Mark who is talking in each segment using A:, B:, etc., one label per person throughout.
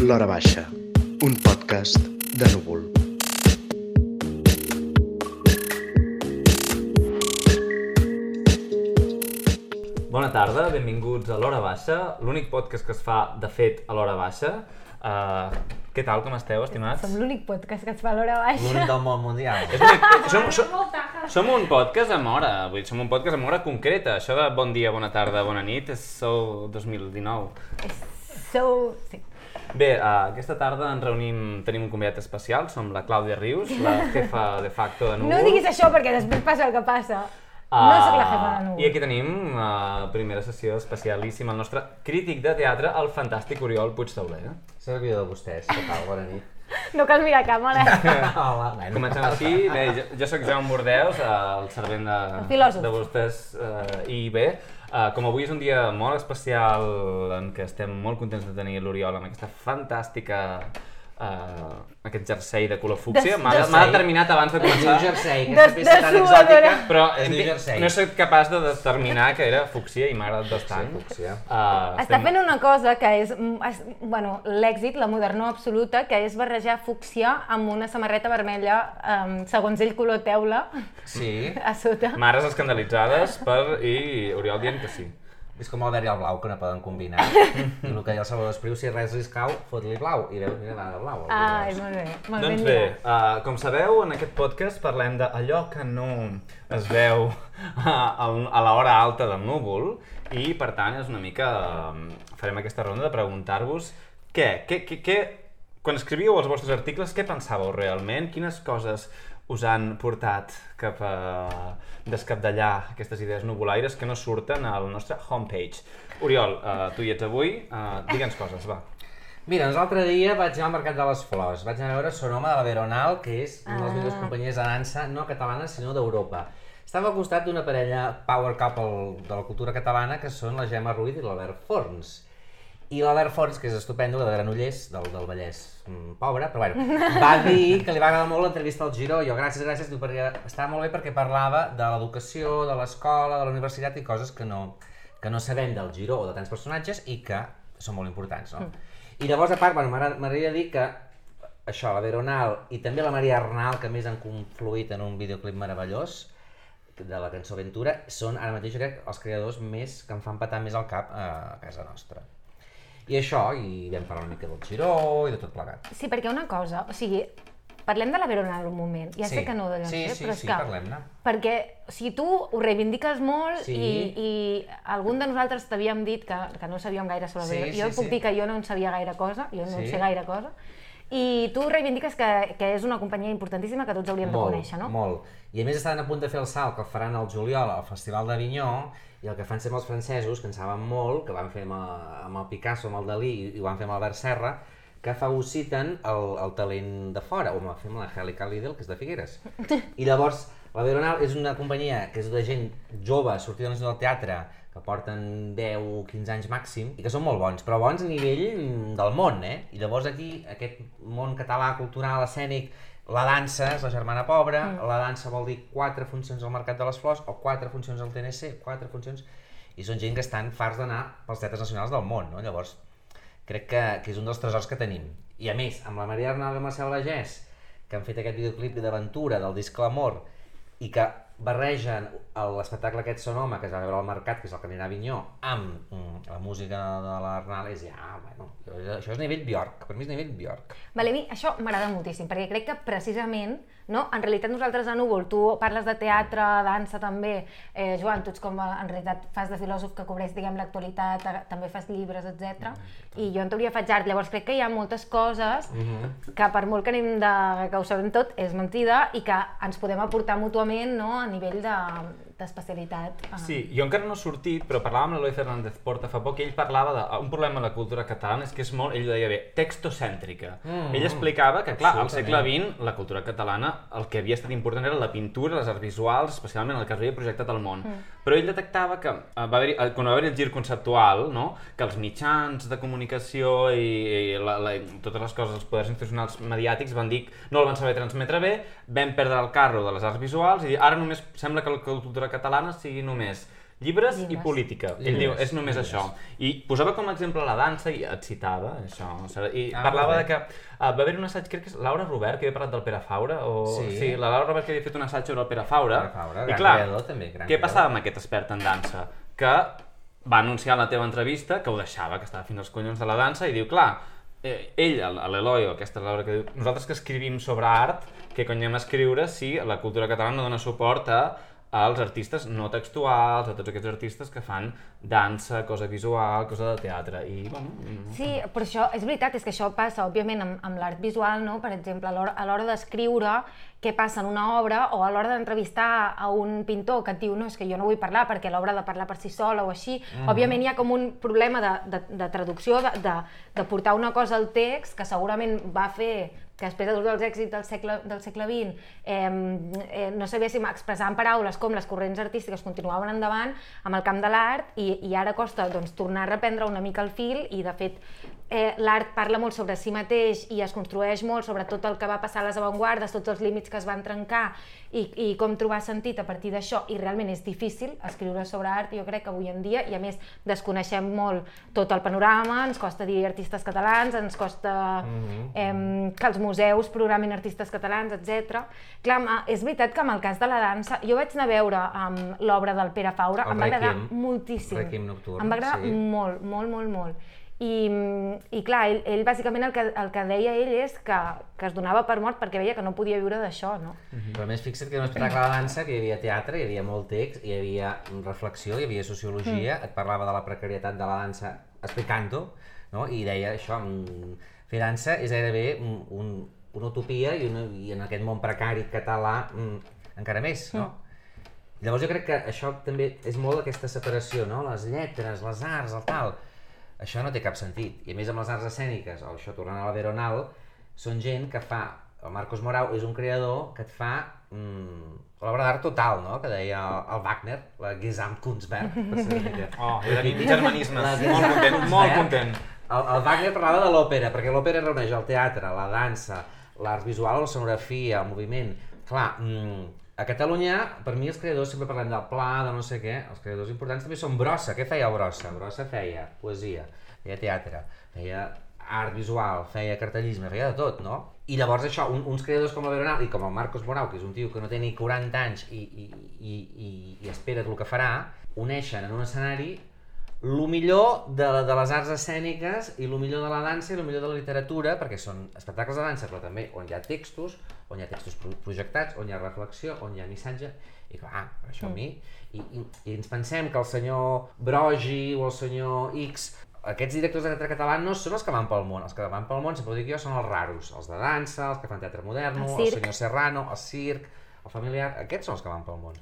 A: L'Hora Baixa, un podcast de núvol.
B: Bona tarda, benvinguts a l'Hora Baixa, l'únic podcast que es fa, de fet, a l'Hora Baixa. Uh, què tal, com esteu, estimats?
C: Som l'únic podcast que es fa a l'hora baixa.
D: L'únic del món mundial.
B: És l'únic- som, som, som un podcast amb hora, vull dir, som un podcast amb hora concreta. Això de bon dia, bona tarda, bona nit, és sou 2019.
C: Sou... Sí.
B: Bé, uh, aquesta tarda ens reunim, tenim un convidat especial, som la Clàudia Rius, la jefa de facto de Núvol.
C: No diguis això perquè després passa el que passa. no sóc la jefa de núvol.
B: I aquí tenim la primera sessió especialíssima, el nostre crític de teatre, el fantàstic Oriol Puigtauler.
D: Servidor de vostès, què tal? Bona nit.
C: No cal mirar càmera.
D: Hola.
B: Comencem així, bé, jo, jo sóc Jaume Bordeus, eh, el servent de,
C: El
B: de vostès, eh, i bé, eh, com avui és un dia molt especial en què estem molt contents de tenir l'Oriol amb aquesta fantàstica, eh, aquest jersei de color fúcsia, m'ha
C: de-
B: m'ha determinat abans de
D: Es
B: començar,
D: jersei,
C: De-
D: aquesta peça
C: de
D: tan exòtica.
B: però
D: Es jersei.
B: no estat capaç de determinar que era fúcsia i m'ha agradat bastant.
D: Sí.
B: Eh,
C: Està fent una cosa que és, mm, és bueno, l'èxit, la modernor absoluta, que és barrejar fúcsia amb una samarreta vermella, um, segons ell color teula,
D: Sí.
C: a sota.
B: Mares escandalitzades per... i Oriol dient que sí.
D: És com el verd i el blau, que no poden combinar. I el que deia el Salvador Espriu, si res li escau, fot-li blau. I veus, mira, de blau.
C: Ah,
D: el
C: és molt bé. Molt
B: Doncs
C: ben
B: bé, uh, com sabeu, en aquest podcast parlem d'allò que no es veu a, a l'hora alta del núvol i, per tant, és una mica... Um, farem aquesta ronda de preguntar-vos què, què, què, què, quan escrivíeu els vostres articles, què pensàveu realment? Quines coses us han portat cap a descapdallar aquestes idees nuvolaires que no surten al nostre homepage? Oriol, uh, tu hi ets avui, uh, digue'ns coses, va.
D: Mira, doncs l'altre dia vaig anar al Mercat de les Flors. Vaig anar a veure Sonoma de la Veronal, que és una de les millors companyies de dansa, no catalana, sinó d'Europa. Estava al costat d'una parella power couple de la cultura catalana, que són la Gemma Ruiz i l'Albert Forns. I l'Albert Forns, que és estupendo, de Granollers, del, del Vallès mm, pobre, però bueno, va dir que li va agradar molt l'entrevista al Giró. Jo, gràcies, gràcies, diu, perquè estava molt bé perquè parlava de l'educació, de l'escola, de la universitat i coses que no, que no sabem del Giró o de tants personatges i que són molt importants, no? I llavors, a part, bueno, m'agrada- m'agradaria dir que això, la Veronal i també la Maria Arnal, que a més han confluït en un videoclip meravellós, de la cançó Ventura, són ara mateix, crec, els creadors més que em fan patar més al cap a casa nostra. I això, i vam parlar una mica del Giró i de tot plegat.
C: Sí, perquè una cosa, o sigui, parlem de la Veronal un moment. Ja
D: Sí.
C: sé que no deus
D: Sí, sí,
C: però és
D: sí,
C: que...
D: parlem-ne.
C: Perquè, o sigui, tu ho reivindiques molt
D: Sí.
C: i, i algun de nosaltres t'havíem dit que, que no sabíem gaire sobre
D: Sí,
C: Veronal.
D: sí,
C: jo puc
D: sí.
C: dir que jo no en sabia gaire cosa, jo no en
D: Sí.
C: sé gaire cosa, i tu reivindiques que, que és una companyia importantíssima que tots hauríem de conèixer, no?
D: Molt. I a més estan a punt de fer el salt, que el faran al juliol al Festival d'Avinyó, i el que fan sempre els francesos, que en saben molt, que van fer amb, el- amb el Picasso, amb el Dalí, i, i ho van fer amb l'Albert Serra, que fagociten el, el talent de fora, o va fer amb la Helica Lidl, que és de Figueres. I llavors, la Veronal és una companyia que és de gent jove, sortida del teatre, que porten 10 o 15 anys màxim, i que són molt bons, però bons a nivell del món, eh? I llavors aquí, aquest món català, cultural, escènic, la dansa és la germana pobra, mm. la dansa vol dir quatre funcions al Mercat de les Flors, o quatre funcions al TNC, quatre funcions... I són gent que estan farts d'anar pels teatres nacionals del món, no? Llavors, crec que, que és un dels tresors que tenim. I a més, amb la Maria Arnal i el Marcel Bagès, que han fet aquest videoclip d'aventura del disc L'Amor, i que barregen l'espectacle aquest Sonoma, que es va veure al mercat, que és el que anirà a Avinyó, amb mm, la música de l'Arnal, és ja, bueno, això és nivell Bjork, per mi és nivell Bjork.
C: Vale, a mi això m'agrada moltíssim, perquè crec que precisament, no? en realitat nosaltres a Núvol, tu parles de teatre, dansa també, eh, Joan, tu ets com, a- en realitat fas de filòsof que cobreix, diguem, l'actualitat, eh, també fas llibres, etc. I jo en teoria faig art, llavors crec que hi ha moltes coses que per molt que anem de, que ho sabem tot, és mentida i que ens podem aportar mútuament no? A nivell de d'especialitat. Ah.
B: Sí, jo encara no he sortit, però parlava amb l'Eloi Fernández Porta fa poc i ell parlava d'un problema de la cultura catalana, és que és molt, ell ho deia bé, textocèntrica.
D: Mm,
B: ell explicava que, clar, al segle. XX, la cultura catalana, el que havia estat important era la pintura, les arts visuals, especialment el que s'havia projectat al món. Però ell detectava que eh, va haver quan va haver el gir conceptual, no? que els mitjans de comunicació i, i la, la, totes les coses, els poders institucionals mediàtics van dir no el van saber transmetre bé, vam perdre el carro de les arts visuals i dir, ara només sembla que la cultura catalana sigui només Llibres, i
C: Llibres.
B: política. Ell
D: Llibres,
B: diu, és només
D: llibres.
B: això. I posava com a exemple la dansa i et citava, això. I
D: Ah,
B: parlava
D: molt
B: de que uh, va haver un assaig, crec que és Laura Robert, que havia parlat del Pere Faura, o...
D: Sí.
B: sí la Laura Robert que havia fet un assaig sobre el Pere Faura.
D: Pere Faura,
B: I
D: gran
B: clar,
D: creador, també, gran
B: què
D: creador.
B: passava amb aquest expert en dansa? Que va anunciar en la teva entrevista que ho deixava, que estava fins als collons de la dansa, i diu, clar, eh, ell, el- l'Eloi, o aquesta Laura que diu, nosaltres que escrivim sobre art, què cony hem escriure si la cultura catalana no dona suport a als artistes no textuals, a tots aquests artistes que fan dansa, cosa visual, cosa de teatre, i bueno... mm,
C: Sí, però això, és veritat, és que això passa, òbviament, amb, amb l'art visual, no? Per exemple, a l'hora- d'escriure què passa en una obra, o a l'hora d'entrevistar a un pintor que et diu no, és que jo no vull parlar perquè l'obra ha de parlar per si sola o així, òbviament hi ha com un problema de, de, de traducció, de, de, de portar una cosa al text que segurament va fer que després de tots els èxits del segle, del segle XX eh, eh, no sabéssim expressar en paraules com les corrents artístiques continuaven endavant amb el camp de l'art i, i ara costa doncs, tornar a reprendre una mica el fil i de fet eh, l'art parla molt sobre si mateix i es construeix molt sobre tot el que va passar a les avantguardes, tots els límits que es van trencar i, i com trobar sentit a partir d'això i realment és difícil escriure sobre art jo crec que avui en dia i a més desconeixem molt tot el panorama, ens costa dir artistes catalans, ens costa eh, que els museus programin artistes catalans, etc. Clar, és veritat que amb el cas de la dansa, jo vaig anar a veure um, l'obra del Pere Faura,
D: El
C: em va agradar moltíssim.
D: Requiem nocturn,
C: Em va agradar
D: sí.
C: molt, molt, molt, molt. I, I clar, ell, ell bàsicament el que, el que deia ell és que, que es donava per mort perquè veia que no podia viure d'això, no?
D: Però a més, fixa't que en un espectacle de dansa que hi havia teatre, hi havia molt text, hi havia reflexió, hi havia sociologia, et parlava de la precarietat de la dansa explicant-ho, no? i deia això, mm, fer dansa és gairebé un, un, una utopia i, una, i en aquest món precari català mm, encara més, no? Llavors jo crec que això també és molt aquesta separació, no? Les lletres, les arts, el tal. Això no té cap sentit. I a més amb les arts escèniques, o això tornant a la Veronal, són gent que fa... El Marcos Morau és un creador que et fa mm, l'obra d'art total, no? Que deia el, el Wagner, la Gesamtkunstwerk.
B: Oh, he tenit germanismes.
D: La
B: molt content, molt content.
D: El, el Wagner parlava de l'òpera, perquè l'òpera reuneix el teatre, la dansa, l'art visual, la sonografia, el moviment. Clar, mm, a Catalunya, per mi els creadors sempre parlem del pla, de no sé què, els creadors importants també són Brossa. Què feia Brossa? Brossa feia poesia, feia teatre, feia art visual, feia cartellisme, feia de tot, no? I llavors això, un, uns creadors com la Veronal i com el Marcos Morau, que és un tio que no té ni 40 anys i, i, i, i, i espera el que farà, uneixen en un escenari el millor de, de les arts escèniques i el millor de la dansa i el millor de la literatura, perquè són espectacles de dansa, però també on hi ha textos, on hi ha textos pro- projectats, on hi ha reflexió, on hi ha missatge, i clar, això a mi, i, i, i ens pensem que el senyor Brogi o el senyor X, aquests directors de teatre català no són els que van pel món, els que van pel món, sempre ho dic jo, són els raros, els de dansa, els que fan teatre modern,
C: El
D: el, senyor Serrano, el circ, el familiar, aquests són els que van pel món.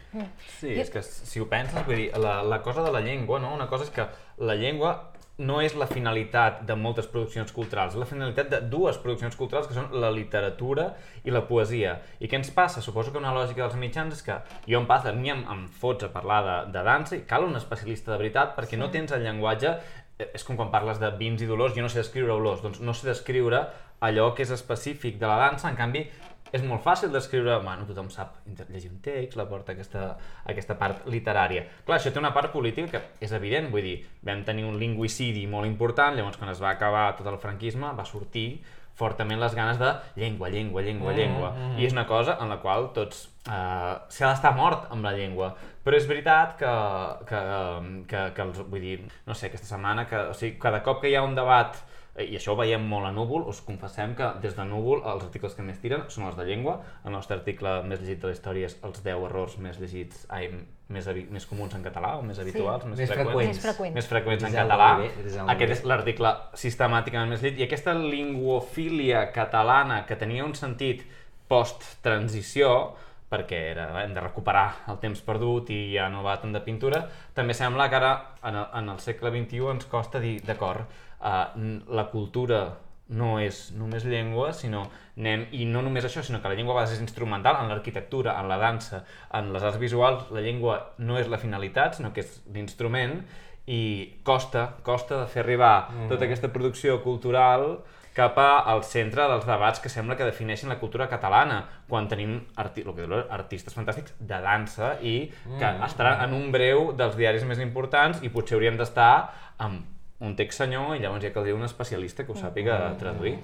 B: Sí, és que si ho penses, vull dir, la, la cosa de la llengua, no? Una cosa és que la llengua no és la finalitat de moltes produccions culturals, és la finalitat de dues produccions culturals que són la literatura i la poesia. I què ens passa? Suposo que una lògica dels mitjans és que jo em passa, a mi em, em fots a parlar de, de dansa i cal un especialista de veritat perquè no tens el llenguatge eh, és com quan parles de vins i dolors, jo no sé descriure olors, doncs no sé descriure allò que és específic de la dansa, en canvi és molt fàcil d'escriure, bueno, tothom sap llegir un text, la porta aquesta, aquesta part literària. Clar, això té una part política que és evident, vull dir, vam tenir un lingüicidi molt important, llavors quan es va acabar tot el franquisme va sortir fortament les ganes de llengua, llengua, llengua, llengua. I és una cosa en la qual tots eh, s'ha d'estar mort amb la llengua. Però és veritat que, que, que, que els, vull dir, no sé, aquesta setmana, que, o sigui, cada cop que hi ha un debat i això ho veiem molt a Núvol, us confessem que des de Núvol els articles que més tiren són els de llengua. El nostre article més llegit de la història és els 10 errors més llegits, ai, més, més comuns en català o més habituals, més,
D: Més
B: freqüents,
D: freqüents.
C: Més freqüents.
B: més freqüents en català.
D: Griselda
B: Aquest és l'article sistemàticament més llegit. I aquesta linguofília catalana que tenia un sentit post-transició, perquè era, hem de recuperar el temps perdut i ja no va tant de pintura, també sembla que ara, en el, en el segle XXI, ens costa dir, d'acord, uh, la cultura no és només llengua, sinó anem, i no només això, sinó que la llengua a vegades és instrumental en l'arquitectura, en la dansa, en les arts visuals, la llengua no és la finalitat, sinó que és l'instrument, i costa, costa de fer arribar
D: Mm.
B: tota aquesta producció cultural cap al centre dels debats que sembla que defineixen la cultura catalana, quan tenim arti que artistes fantàstics de dansa i que
D: Mm.
B: estaran en un breu dels diaris més importants i potser haurien d'estar amb un text senyor i llavors ja caldria un especialista que ho sàpiga traduir.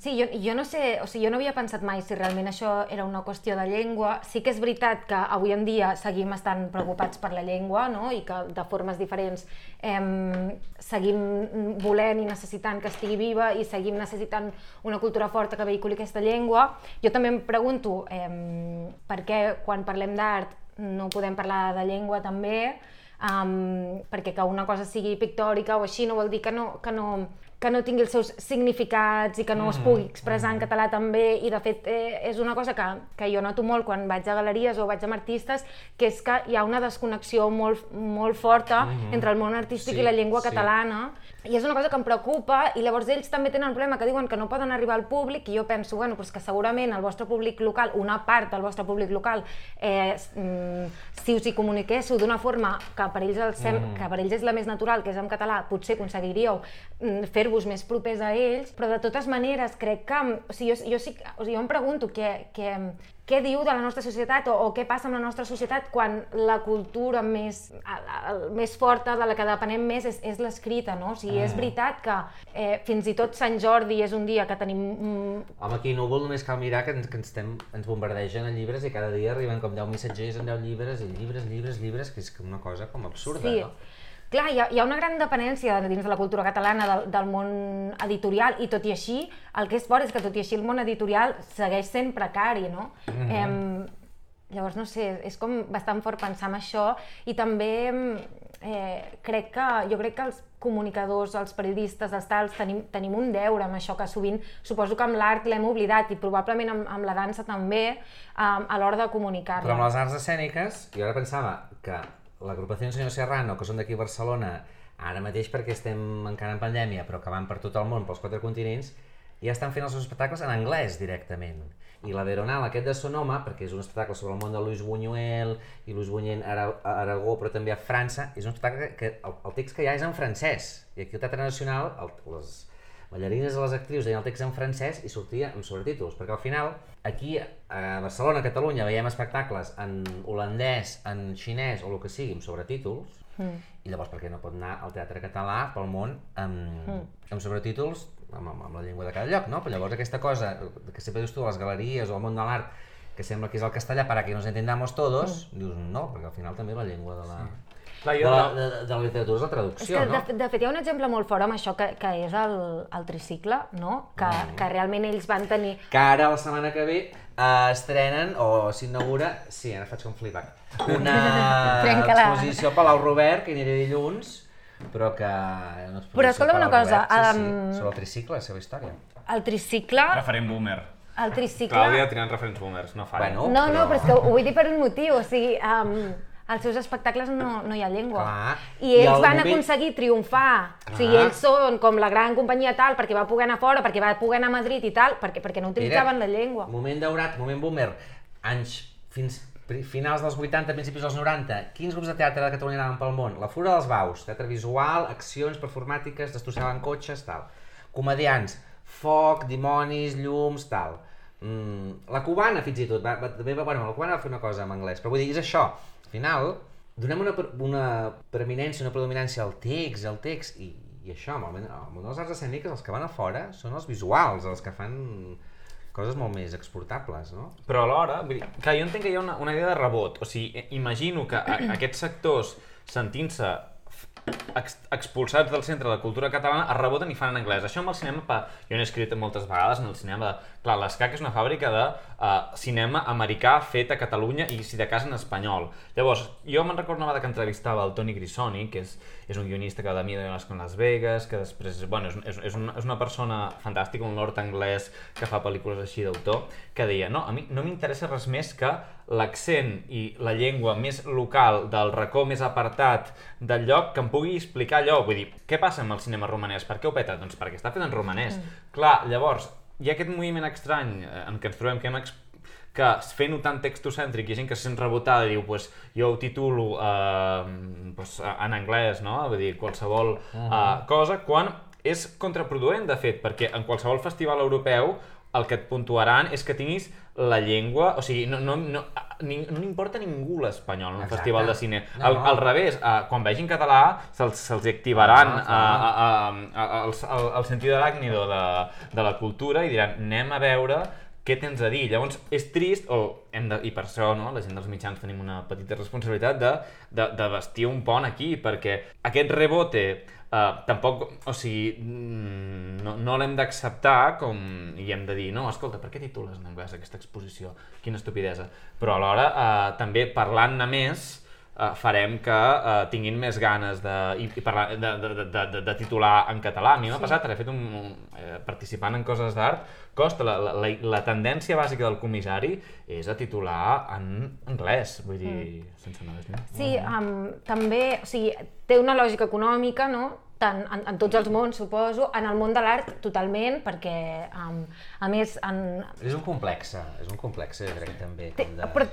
C: Sí, jo, jo no sé, o sigui, jo no havia pensat mai si realment això era una qüestió de llengua. Sí que és veritat que avui en dia seguim estant preocupats per la llengua, no?, i que de formes diferents em, seguim volent i necessitant que estigui viva i seguim necessitant una cultura forta que vehiculi aquesta llengua. Jo també em pregunto em, per què quan parlem d'art no podem parlar de llengua també, um, perquè que una cosa sigui pictòrica o així no vol dir que no, que no, que no tingui els seus significats i que no es pugui expressar en català també. I de fet eh, és una cosa que, que jo noto molt quan vaig a galeries o vaig amb artistes que és que hi ha una desconnexió molt, molt forta entre el món artístic
D: Sí,
C: i la llengua
D: sí.
C: catalana. I és una cosa que em preocupa i llavors ells també tenen un problema que diuen que no poden arribar al públic i jo penso, bueno, doncs que segurament el vostre públic local, una part del vostre públic local eh, mm, si us hi comuniquéssiu d'una forma que per, ells el sem que per ells és la més natural, que és en català, potser aconseguiríeu mm, fer-vos més propers a ells, però de totes maneres crec que, o sigui, jo, jo, sí, o sigui, jo em pregunto què, què, què diu de la nostra societat o, o què passa amb la nostra societat quan la cultura més, el, el, més forta de la que depenem més és, és l'escrita, no? O sigui, és veritat que eh, fins i tot Sant Jordi és un dia que tenim... Mm,
D: Home, aquí a Núvol només cal mirar que ens, que ens, estem, ens bombardegen en llibres i cada dia arriben com 10 missatgers en 10 llibres i llibres, llibres, llibres, que és una cosa com absurda,
C: sí.
D: no?
C: Clar, hi ha, hi ha una gran dependència dins de la cultura catalana del, del món editorial i tot i així, el que és fort és que tot i així el món editorial segueix sent precari, no?
D: Mhm.
C: em, llavors, no sé, és com bastant fort pensar en això i també eh, crec que, jo crec que els comunicadors, els periodistes, els tals, tenim, tenim un deure amb això que sovint, suposo que amb l'art l'hem oblidat i probablement amb, amb la dansa també, um, a l'hora de comunicar-la.
D: Però amb les arts escèniques, jo ara pensava que l'agrupació Senyor Serrano, que són d'aquí a Barcelona, ara mateix perquè estem encara en pandèmia, però que van per tot el món, pels quatre continents, ja estan fent els seus espectacles en anglès directament. I la Veronal, aquest de Sonoma, perquè és un espectacle sobre el món de Luis Buñuel i Luis Buñuel a Ara- a Aragó, però també a França, és un espectacle que el, el text que hi ha és en francès. I aquí al Teatre Nacional, el, les ballarines i les actrius deien el text en francès i sortia amb sobretítols, perquè al final, aquí a Barcelona, a Catalunya, veiem espectacles en holandès, en xinès o el que sigui, amb sobretítols, mm. i llavors per què no pot anar al teatre català pel món amb, mm. amb sobretítols amb, amb, amb la llengua de cada lloc, no? Però llavors aquesta cosa que sempre dius tu a les galeries o al món de l'art, que sembla que és el castellà para que nos entendamos todos, mm. dius no, perquè al final també la llengua de la,
B: Clar,
D: de, la, de, de la literatura és la
C: És
D: traducció,
C: que,
D: no?
C: de, de fet, hi ha un exemple molt fort amb això, que, que és el, el tricicle, no? Que, que realment ells van tenir...
D: que ara la setmana que ve eh, estrenen o s'inaugura, sí, ara faig com flipback, una exposició al Palau Robert, que aniré dilluns, però que... Una exposició
C: Però escolta
D: al
C: una cosa,
D: Robert, sí,
C: um,
D: sí, sobre el tricicle, la seva història.
C: El tricicle...
B: Referent boomer.
C: El tricicle...
B: Clàudia tirant referents boomers, no falla.
D: Bueno,
C: No, no,
D: però-
C: però és que ho vull dir per un motiu, o sigui, um, als seus espectacles no, no hi ha llengua.
D: Clar.
C: I
D: I
C: ells
D: al
C: van
D: moment-
C: aconseguir triomfar. O sigui, ells són com la gran companyia tal, perquè va poder anar fora, perquè va poder anar a Madrid i tal, perquè, perquè no utilitzaven la llengua.
D: Moment daurat, moment boomer, anys fins finals dels 80, principis dels 90, quins grups de teatre de Catalunya anaven pel món? La Fura dels Baus, teatre visual, accions performàtiques, destrossaven cotxes, tal. Comedians, foc, dimonis, llums, tal. Mm, la cubana, fins i tot, va, va, també va, bueno, la cubana va fer una cosa en anglès, però vull dir, és això, final, donem una, una preeminència, una predominància al text, al text, i, i això, amb el, món- el món arts escèniques, els que van a fora són els visuals, els que fan coses molt més exportables, no?
B: Però alhora, vull dir, que jo entenc que hi ha una, una idea de rebot. O sigui, imagino que a, aquests sectors, sentint-se ex, expulsats del centre de la cultura catalana, es reboten i fan en anglès. Això amb el cinema, pa, jo n'he escrit moltes vegades en el cinema de... Clar, l'ESCAC és una fàbrica de uh, cinema americà fet a Catalunya i, si de cas, en espanyol. Llavors, jo me'n recordo una vegada que entrevistava el Toni Grisoni, que és, és un guionista que de mi de con Las Vegas, que després, bueno, és, és, és, una, és una persona fantàstica, un lord anglès que fa pel·lícules així d'autor, que deia, no, a mi no m'interessa res més que l'accent i la llengua més local del racó més apartat del lloc que em pugui explicar allò. Vull dir, què passa amb el cinema romanès? Per què ho peta? Doncs perquè està fet en romanès. Mm. Clar, llavors, hi ha aquest moviment estrany eh, en què ens trobem que hem que fent-ho tan textocèntric ha gent que se sent rebotada i diu pues, jo ho titulo eh, pues, en anglès, no? Vull dir, qualsevol uh -huh. uh, cosa, quan és contraproduent, de fet, perquè en qualsevol festival europeu el que et puntuaran és que tinguis la llengua, o sigui, no, no, no, ni, no n'importa a ningú l'espanyol en un
D: Exacte.
B: festival de cine.
D: No,
B: al,
D: no.
B: al revés, eh, quan vegin català se'ls se activaran a,
D: clar.
B: a, a, a, el, el, el sentit aràcnido de, de la cultura i diran anem a veure què tens a dir. Llavors, és trist, o hem de, i per això no, la gent dels mitjans tenim una petita responsabilitat de, de, de vestir un pont aquí, perquè aquest rebote eh, tampoc, o sigui, mm, no, no l'hem d'acceptar com, i hem de dir, no, escolta, per què titules en anglès aquesta exposició? Quina estupidesa. Però alhora, eh, també parlant-ne més, eh, farem que eh, tinguin més ganes de, i, i parlar, de, de, de, de, de titular en català. A mi m'ha passat, he fet un, un eh, participant en coses d'art, costa, la, la, la, la tendència bàsica del comissari és a titular en anglès, vull dir, mm. sense anar més lluny.
C: Sí, um, també, o sigui, té una lògica econòmica, no? Tant en, en tots els mons, suposo, en el món de l'art totalment, perquè, um, a més, en,
D: És un complex, és un complex, jo crec, també.
C: Té,
D: de-
C: però,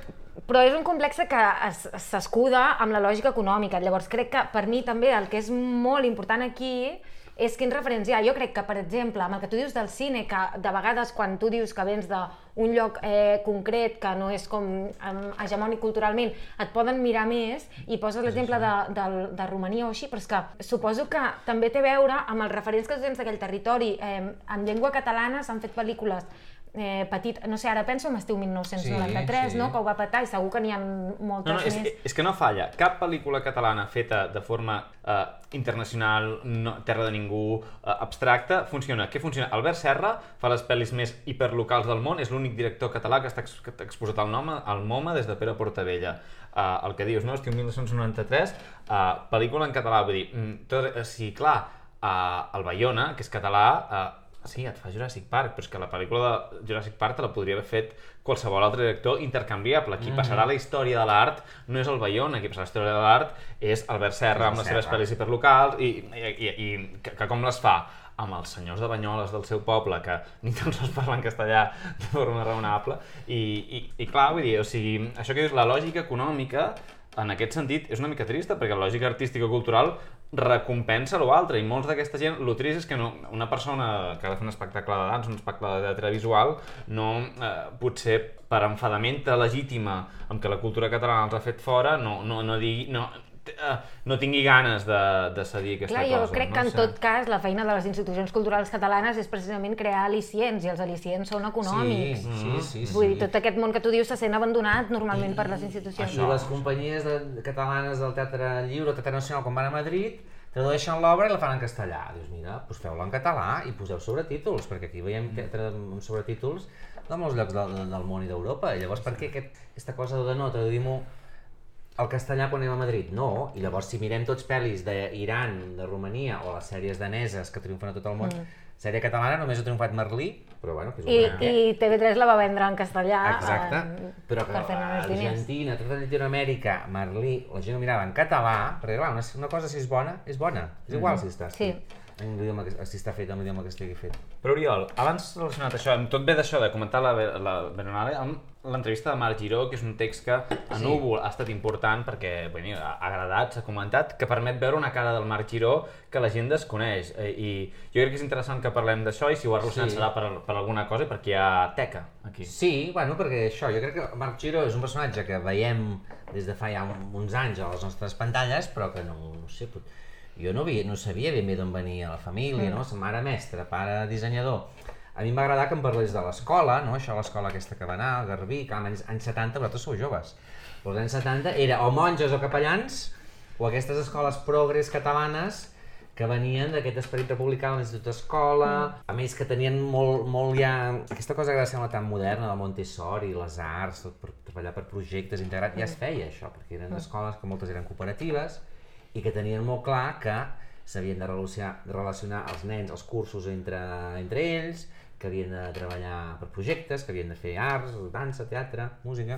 C: però és un complex que es- s'escuda amb la lògica econòmica. Llavors crec que per mi també el que és molt important aquí és quins referents hi ha. Jo crec que, per exemple, amb el que tu dius del cine, que de vegades quan tu dius que vens d'un lloc eh, concret que no és com eh, hegemònic culturalment, et poden mirar més i poses l'exemple de, de, de Romania o així, però és que suposo que també té a veure amb els referents que tu tens d'aquell territori. Eh, en llengua catalana s'han fet pel·lícules eh, petit, no sé, ara penso en Estiu 1993,
D: Sí, sí.
C: no?, que ho va petar i segur que n'hi ha moltes
B: No, no, és,
C: més.
B: és que no falla. Cap pel·lícula catalana feta de forma eh, internacional, no, terra de ningú, eh, abstracta, funciona. Què funciona? Albert Serra fa les pel·lis més hiperlocals del món, és l'únic director català que està ex que està exposat al nom al MoMA des de Pere Portavella. Uh, el que dius, no? Estiu 1993, uh, pel·lícula en català, vull dir, mm, tot, uh, sí, clar, uh, el Bayona, que és català, uh, sí, et fa Jurassic Park, però és que la pel·lícula de Jurassic Park te la podria haver fet qualsevol altre director intercanviable. Qui passarà la història de l'art no és el Bayona, qui passarà la història de l'art és Albert Serra amb les seves pel·lis hiperlocals i, i, i, i que, que com les fa? amb els senyors de Banyoles del seu poble que ni tan sols parlen castellà de forma raonable i, i, i clar, vull dir, o sigui, això que dius, la lògica econòmica en aquest sentit és una mica trista perquè la lògica artística cultural recompensa l'altre i molts d'aquesta gent, el trist és que no, una persona que ha de fer un espectacle de dansa, un espectacle de teatre visual, no, eh, potser per enfadamenta legítima amb que la cultura catalana els ha fet fora, no, no, no, digui, no, no tingui ganes de, de cedir aquesta
C: Clar,
B: cosa.
C: jo crec
B: no
C: que en
B: sé.
C: tot cas la feina de les institucions culturals catalanes és precisament crear al·licients i els al·licients són econòmics.
D: Sí, sí, sí. sí.
C: Vull dir, tot aquest món que tu dius se sent abandonat normalment per les institucions.
D: I les companyies de, catalanes del Teatre Lliure, Teatre Nacional, quan van a Madrid, tradueixen l'obra i la fan en castellà. Dius, mira, doncs feu-la en català i poseu sobretítols, perquè aquí veiem teatre amb sobretítols de molts llocs del, del món i d'Europa. I llavors, per què aquest, aquesta cosa de no, traduïm-ho al castellà quan anem a Madrid? No, i llavors si mirem tots pel·lis d'Iran, de Romania o les sèries daneses que triomfen a tot el món, mm. sèrie catalana només ha triomfat Merlí, però bueno, que és
C: I,
D: una...
C: I TV3 la va vendre en castellà
D: Exacte,
C: eh,
D: però que a. Argentina, tota Llatinoamèrica, Merlí, la gent ho mirava en català, perquè clar, una, una cosa si és bona, és bona, és igual si està
C: Sí.
D: en l'idioma que, si està fet en l'idioma que estigui fet.
B: Però Oriol, abans relacionat això, amb tot ve d'això de comentar la, la Berlinale, amb l'entrevista de Marc Giró, que és un text que a
D: Sí.
B: Núvol ha estat important perquè bueno, ha agradat, s'ha comentat, que permet veure una cara del Marc Giró que la gent desconeix. Eh, I jo crec que és interessant que parlem d'això i si ho relacionat
D: Sí.
B: serà per, per alguna cosa perquè hi ha teca aquí.
D: Sí, bueno, perquè això, jo crec que Marc Giró és un personatge que veiem des de fa ja un- uns anys a les nostres pantalles, però que no, no sé, pot- jo no, havia, no sabia ben bé d'on venia la família, no? Sa mare mestra, pare dissenyador. A mi em va agradar que em parlés de l'escola, no? això l'escola aquesta que va anar, al Garbí, que als anys 70, vosaltres sou joves, però anys 70 era o monges o capellans, o aquestes escoles progres catalanes que venien d'aquest esperit republicà de l'Institut d'Escola, a més que tenien molt, molt ja aquesta cosa que sembla tan moderna, del Montessori, les arts, tot per treballar per projectes integrats, ja es feia això, perquè eren escoles que moltes eren cooperatives i que tenien molt clar que s'havien de relacionar, de relacionar els nens, els cursos entre, entre ells, que havien de treballar per projectes, que havien de fer arts, dansa, teatre, música...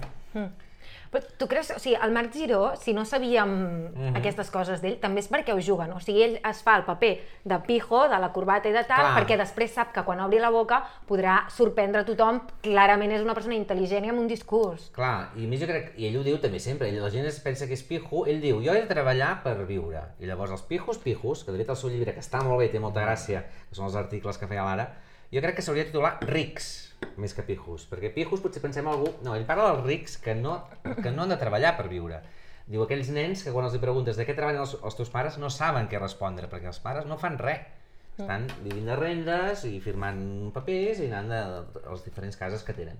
C: Però tu creus, o sigui, el Marc Giró, si no sabíem
D: Mhm.
C: aquestes coses d'ell, també és perquè ho juguen. O sigui, ell es fa el paper de pijo, de la corbata i de tal,
D: Clar.
C: perquè després sap que quan obri la boca podrà sorprendre tothom. Clarament és una persona intel·ligent i amb un discurs.
D: Clar, i a mi jo crec, i ell ho diu també sempre, ell, la gent es pensa que és pijo, ell diu, jo he de treballar per viure. I llavors els pijos, pijos, que de fet el seu llibre, que està molt bé, té molta gràcia, que són els articles que feia l'ara, jo crec que s'hauria de titular rics, més que pijos, perquè pijos potser pensem algú... No, ell parla dels rics que no, que no han de treballar per viure. Diu, aquells nens que quan els preguntes de què treballen els, els teus pares no saben què respondre, perquè els pares no fan res. Estan vivint de rendes i firmant papers i anant de, de les diferents cases que tenen.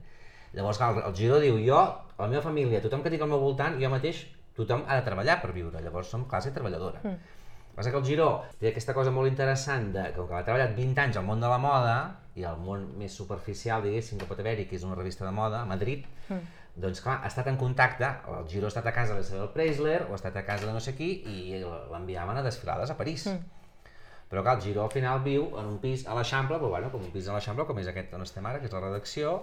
D: Llavors, clar, el, el Giró diu, jo, la meva família, tothom que tinc al meu voltant, jo mateix, tothom ha de treballar per viure. Llavors som classe treballadora. Mm. Passa que el Giró té aquesta cosa molt interessant de que com que ha treballat 20 anys al món de la moda i el món més superficial, diguéssim, que pot haver-hi, que és una revista de moda, a Madrid, mm. doncs clar, ha estat en contacte, el Giró ha estat a casa de Isabel Preisler o ha estat a casa de no sé qui i l'enviaven a desfilades a París. Mm. Però clar, el Giró al final viu en un pis a l'Eixample, però bueno, com un pis a l'Eixample, com és aquest on estem ara, que és la redacció,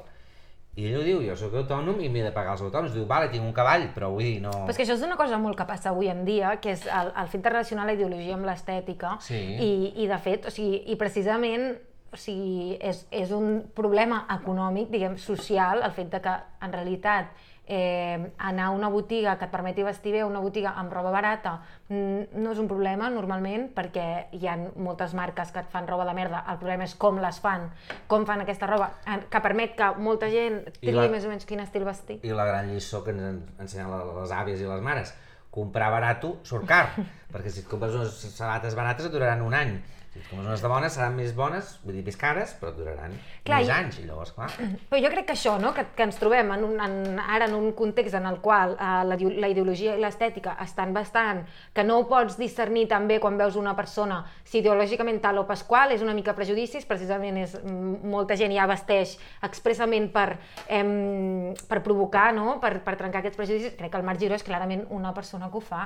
D: i ell ho diu, jo sóc autònom i m'he de pagar els autònoms. Diu, vale, tinc un cavall, però vull dir, no...
C: Però és que això és una cosa molt que passa avui en dia, que és el, el fet de relacionar la ideologia amb l'estètica.
D: Sí.
C: I, I de fet, o sigui, i precisament o sigui, és, és un problema econòmic, diguem, social, el fet de que en realitat eh, anar a una botiga que et permeti vestir bé, una botiga amb roba barata, no és un problema normalment perquè hi ha moltes marques que et fan roba de merda. El problema és com les fan, com fan aquesta roba, que permet que molta gent triï
D: la-
C: més o menys quin estil vestir.
D: I la gran lliçó que ens en- ensenyen les àvies i les mares, comprar barato surt car, perquè si et compres unes sabates barates et duraran un any. Compres unes de bones seran més bones, vull dir, més cares, però duraran
C: Clar,
D: més
C: i-
D: anys. I llavors, clar,
C: Però jo crec que això, no? que, que ens trobem en un, en, ara en un context en el qual eh, la, la ideologia i l'estètica estan bastant, que no ho pots discernir també quan veus una persona si ideològicament tal o pasqual, és una mica prejudicis, precisament és, molta gent ja vesteix expressament per, em, per provocar, no? per, per trencar aquests prejudicis. Crec que el Marc Giró és clarament una persona que ho fa.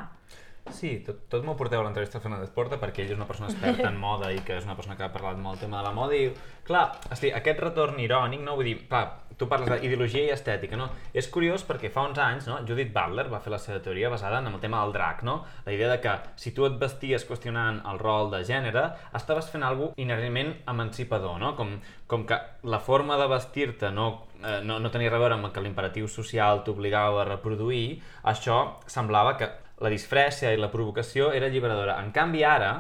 B: Sí, tot, tot m'ho porteu a l'entrevista a Fernández Porta perquè ell és una persona experta en moda i que és una persona que ha parlat molt del tema de la moda i, clar, hosti, aquest retorn irònic, no? Vull dir, clar, tu parles d'ideologia i estètica, no? És curiós perquè fa uns anys, no? Judith Butler va fer la seva teoria basada en el tema del drac, no? La idea de que si tu et vesties qüestionant el rol de gènere, estaves fent alguna inherentment emancipador, no? Com, com que la forma de vestir-te no, eh, no, no tenia a veure amb que l'imperatiu social t'obligava a reproduir, això semblava que la disfrècia i la provocació era alliberadora. En canvi, ara,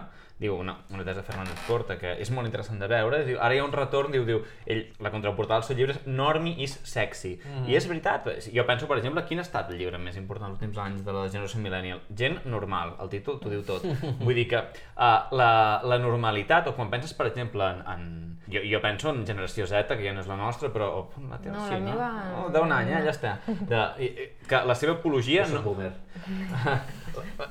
B: diu una, una tesa de Fernández Porta que és molt interessant de veure, diu, ara hi ha un retorn, diu, diu ell, la contraportada del seu llibre és Normie is sexy. Mm. I és veritat, jo penso, per exemple, quin ha estat el llibre més important els últims anys de la generació millennial? Gent normal, el títol t'ho diu tot. Vull dir que uh, la, la normalitat, o quan penses, per exemple, en, en... Jo, jo penso en generació Z, que ja no és la nostra, però... Oh, la teva,
C: No,
B: sí,
C: la
B: no?
C: meva-
B: Oh, d'un any, eh? ja està. De, i, i, que la seva apologia...
D: jo
B: No,
D: boomer.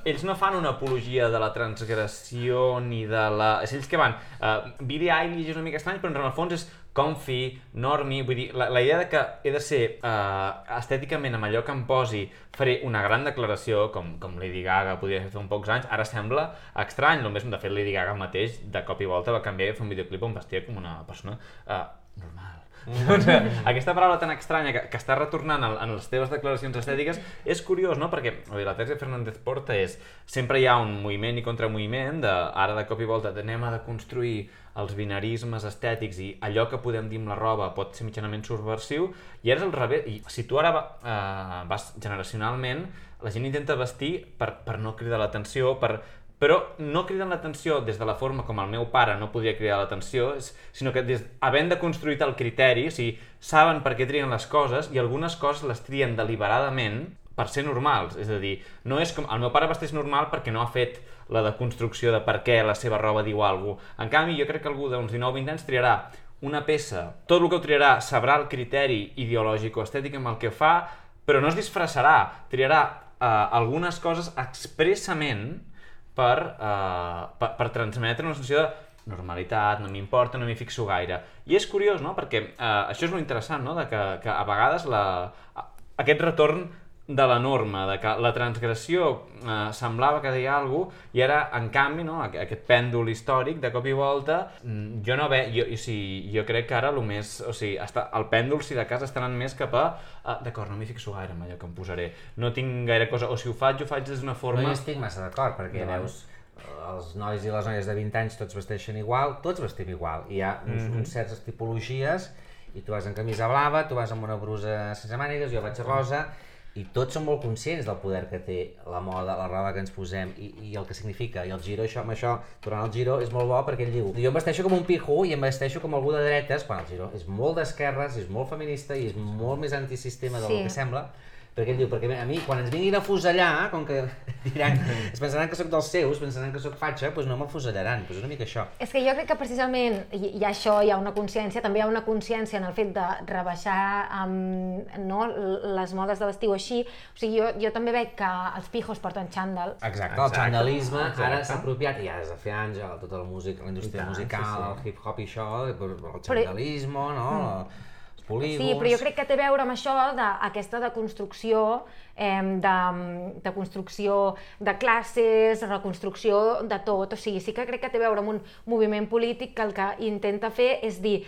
B: ells no fan una apologia de la transgressió ni de la... És ells que van... Uh, Billie Eilish és una mica estrany, però en el fons és comfy, normi, vull dir, la, la idea de que he de ser uh, estèticament amb allò que em posi faré una gran declaració, com, com Lady Gaga podria fer uns pocs anys, ara sembla estrany, només de fet Lady Gaga mateix de cop i volta va canviar i fer un videoclip on vestia com una persona uh, normal. Doncs, aquesta paraula tan estranya que, que està retornant en, en les teves declaracions estètiques és curiós, no? Perquè sigui, la de Fernández Porta és sempre hi ha un moviment i contramoviment de, ara de cop i volta anem a deconstruir els binarismes estètics i allò que podem dir amb la roba pot ser mitjanament subversiu i ara és al revés, i si tu ara eh, vas generacionalment la gent intenta vestir per, per no cridar l'atenció, per, però no criden l'atenció des de la forma com el meu pare no podria cridar l'atenció, sinó que des, havent de construir el criteri, o sigui, saben per què trien les coses i algunes coses les trien deliberadament per ser normals, és a dir, no és com... El meu pare vesteix normal perquè no ha fet la deconstrucció de per què la seva roba diu alguna cosa. En canvi, jo crec que algú d'uns 19-20 anys triarà una peça, tot el que ho triarà sabrà el criteri ideològic o estètic amb el que fa, però no es disfressarà, triarà eh, algunes coses expressament per, uh, per, per transmetre una sensació de normalitat, no m'importa, no m'hi fixo gaire. I és curiós, no?, perquè uh, això és molt interessant, no?, de que, que a vegades la, aquest retorn de la norma, de que la transgressió eh, semblava que deia alguna cosa, i ara, en canvi, no, aqu- aquest pèndol històric, de cop i volta, mm, jo no ve... Jo, o sigui, jo crec que ara el més... O sigui, està, el pèndol, si de cas, està anant més cap a... Uh, D'acord, no m'hi fixo gaire en allò que em posaré. No tinc gaire cosa... O si ho faig, ho faig des d'una
D: No
B: forma...
D: hi estic massa d'acord, perquè
B: Endavant.
D: veus eh, els nois i les noies de 20 anys tots vesteixen igual, tots vestim igual. Hi ha uns,
B: Mhm.
D: uns certes tipologies i tu vas en camisa blava, tu vas amb una brusa sense mànigues, jo vaig rosa, i tots som molt conscients del poder que té la moda, la roba que ens posem i, i el que significa. I el giro, això, amb això, durant el giro és molt bo perquè ell diu jo em vesteixo com un pijo i em vesteixo com algú de dretes, quan el giro és molt d'esquerres, és molt feminista i és molt més antisistema del
C: Sí.
D: que sembla, perquè ell diu, perquè a mi, quan ens vinguin a fusellar, com que diran, es pensaran que sóc dels seus, pensaran que sóc fatxa, doncs no m'afusellaran, doncs una mica això.
C: És que jo crec que precisament ha això, hi ha una consciència, també hi ha una consciència en el fet de rebaixar um, no, les modes de l'estiu així. O sigui, jo, jo també veig que els pijos porten xàndal.
D: Exacte, el
B: Exacte,
D: xandalisme
B: exacte.
D: ara s'ha apropiat, i ja des de fer anys, a tota la música, la indústria
B: I tant,
D: musical,
B: sí, sí.
D: el hip-hop i això, el xandalisme, no? Els polígons...
C: Sí, però jo crec que té a veure amb això d'aquesta deconstrucció, eh, de, de construcció de classes, reconstrucció de tot. O sigui, sí que crec que té a veure amb un moviment polític que el que intenta fer és dir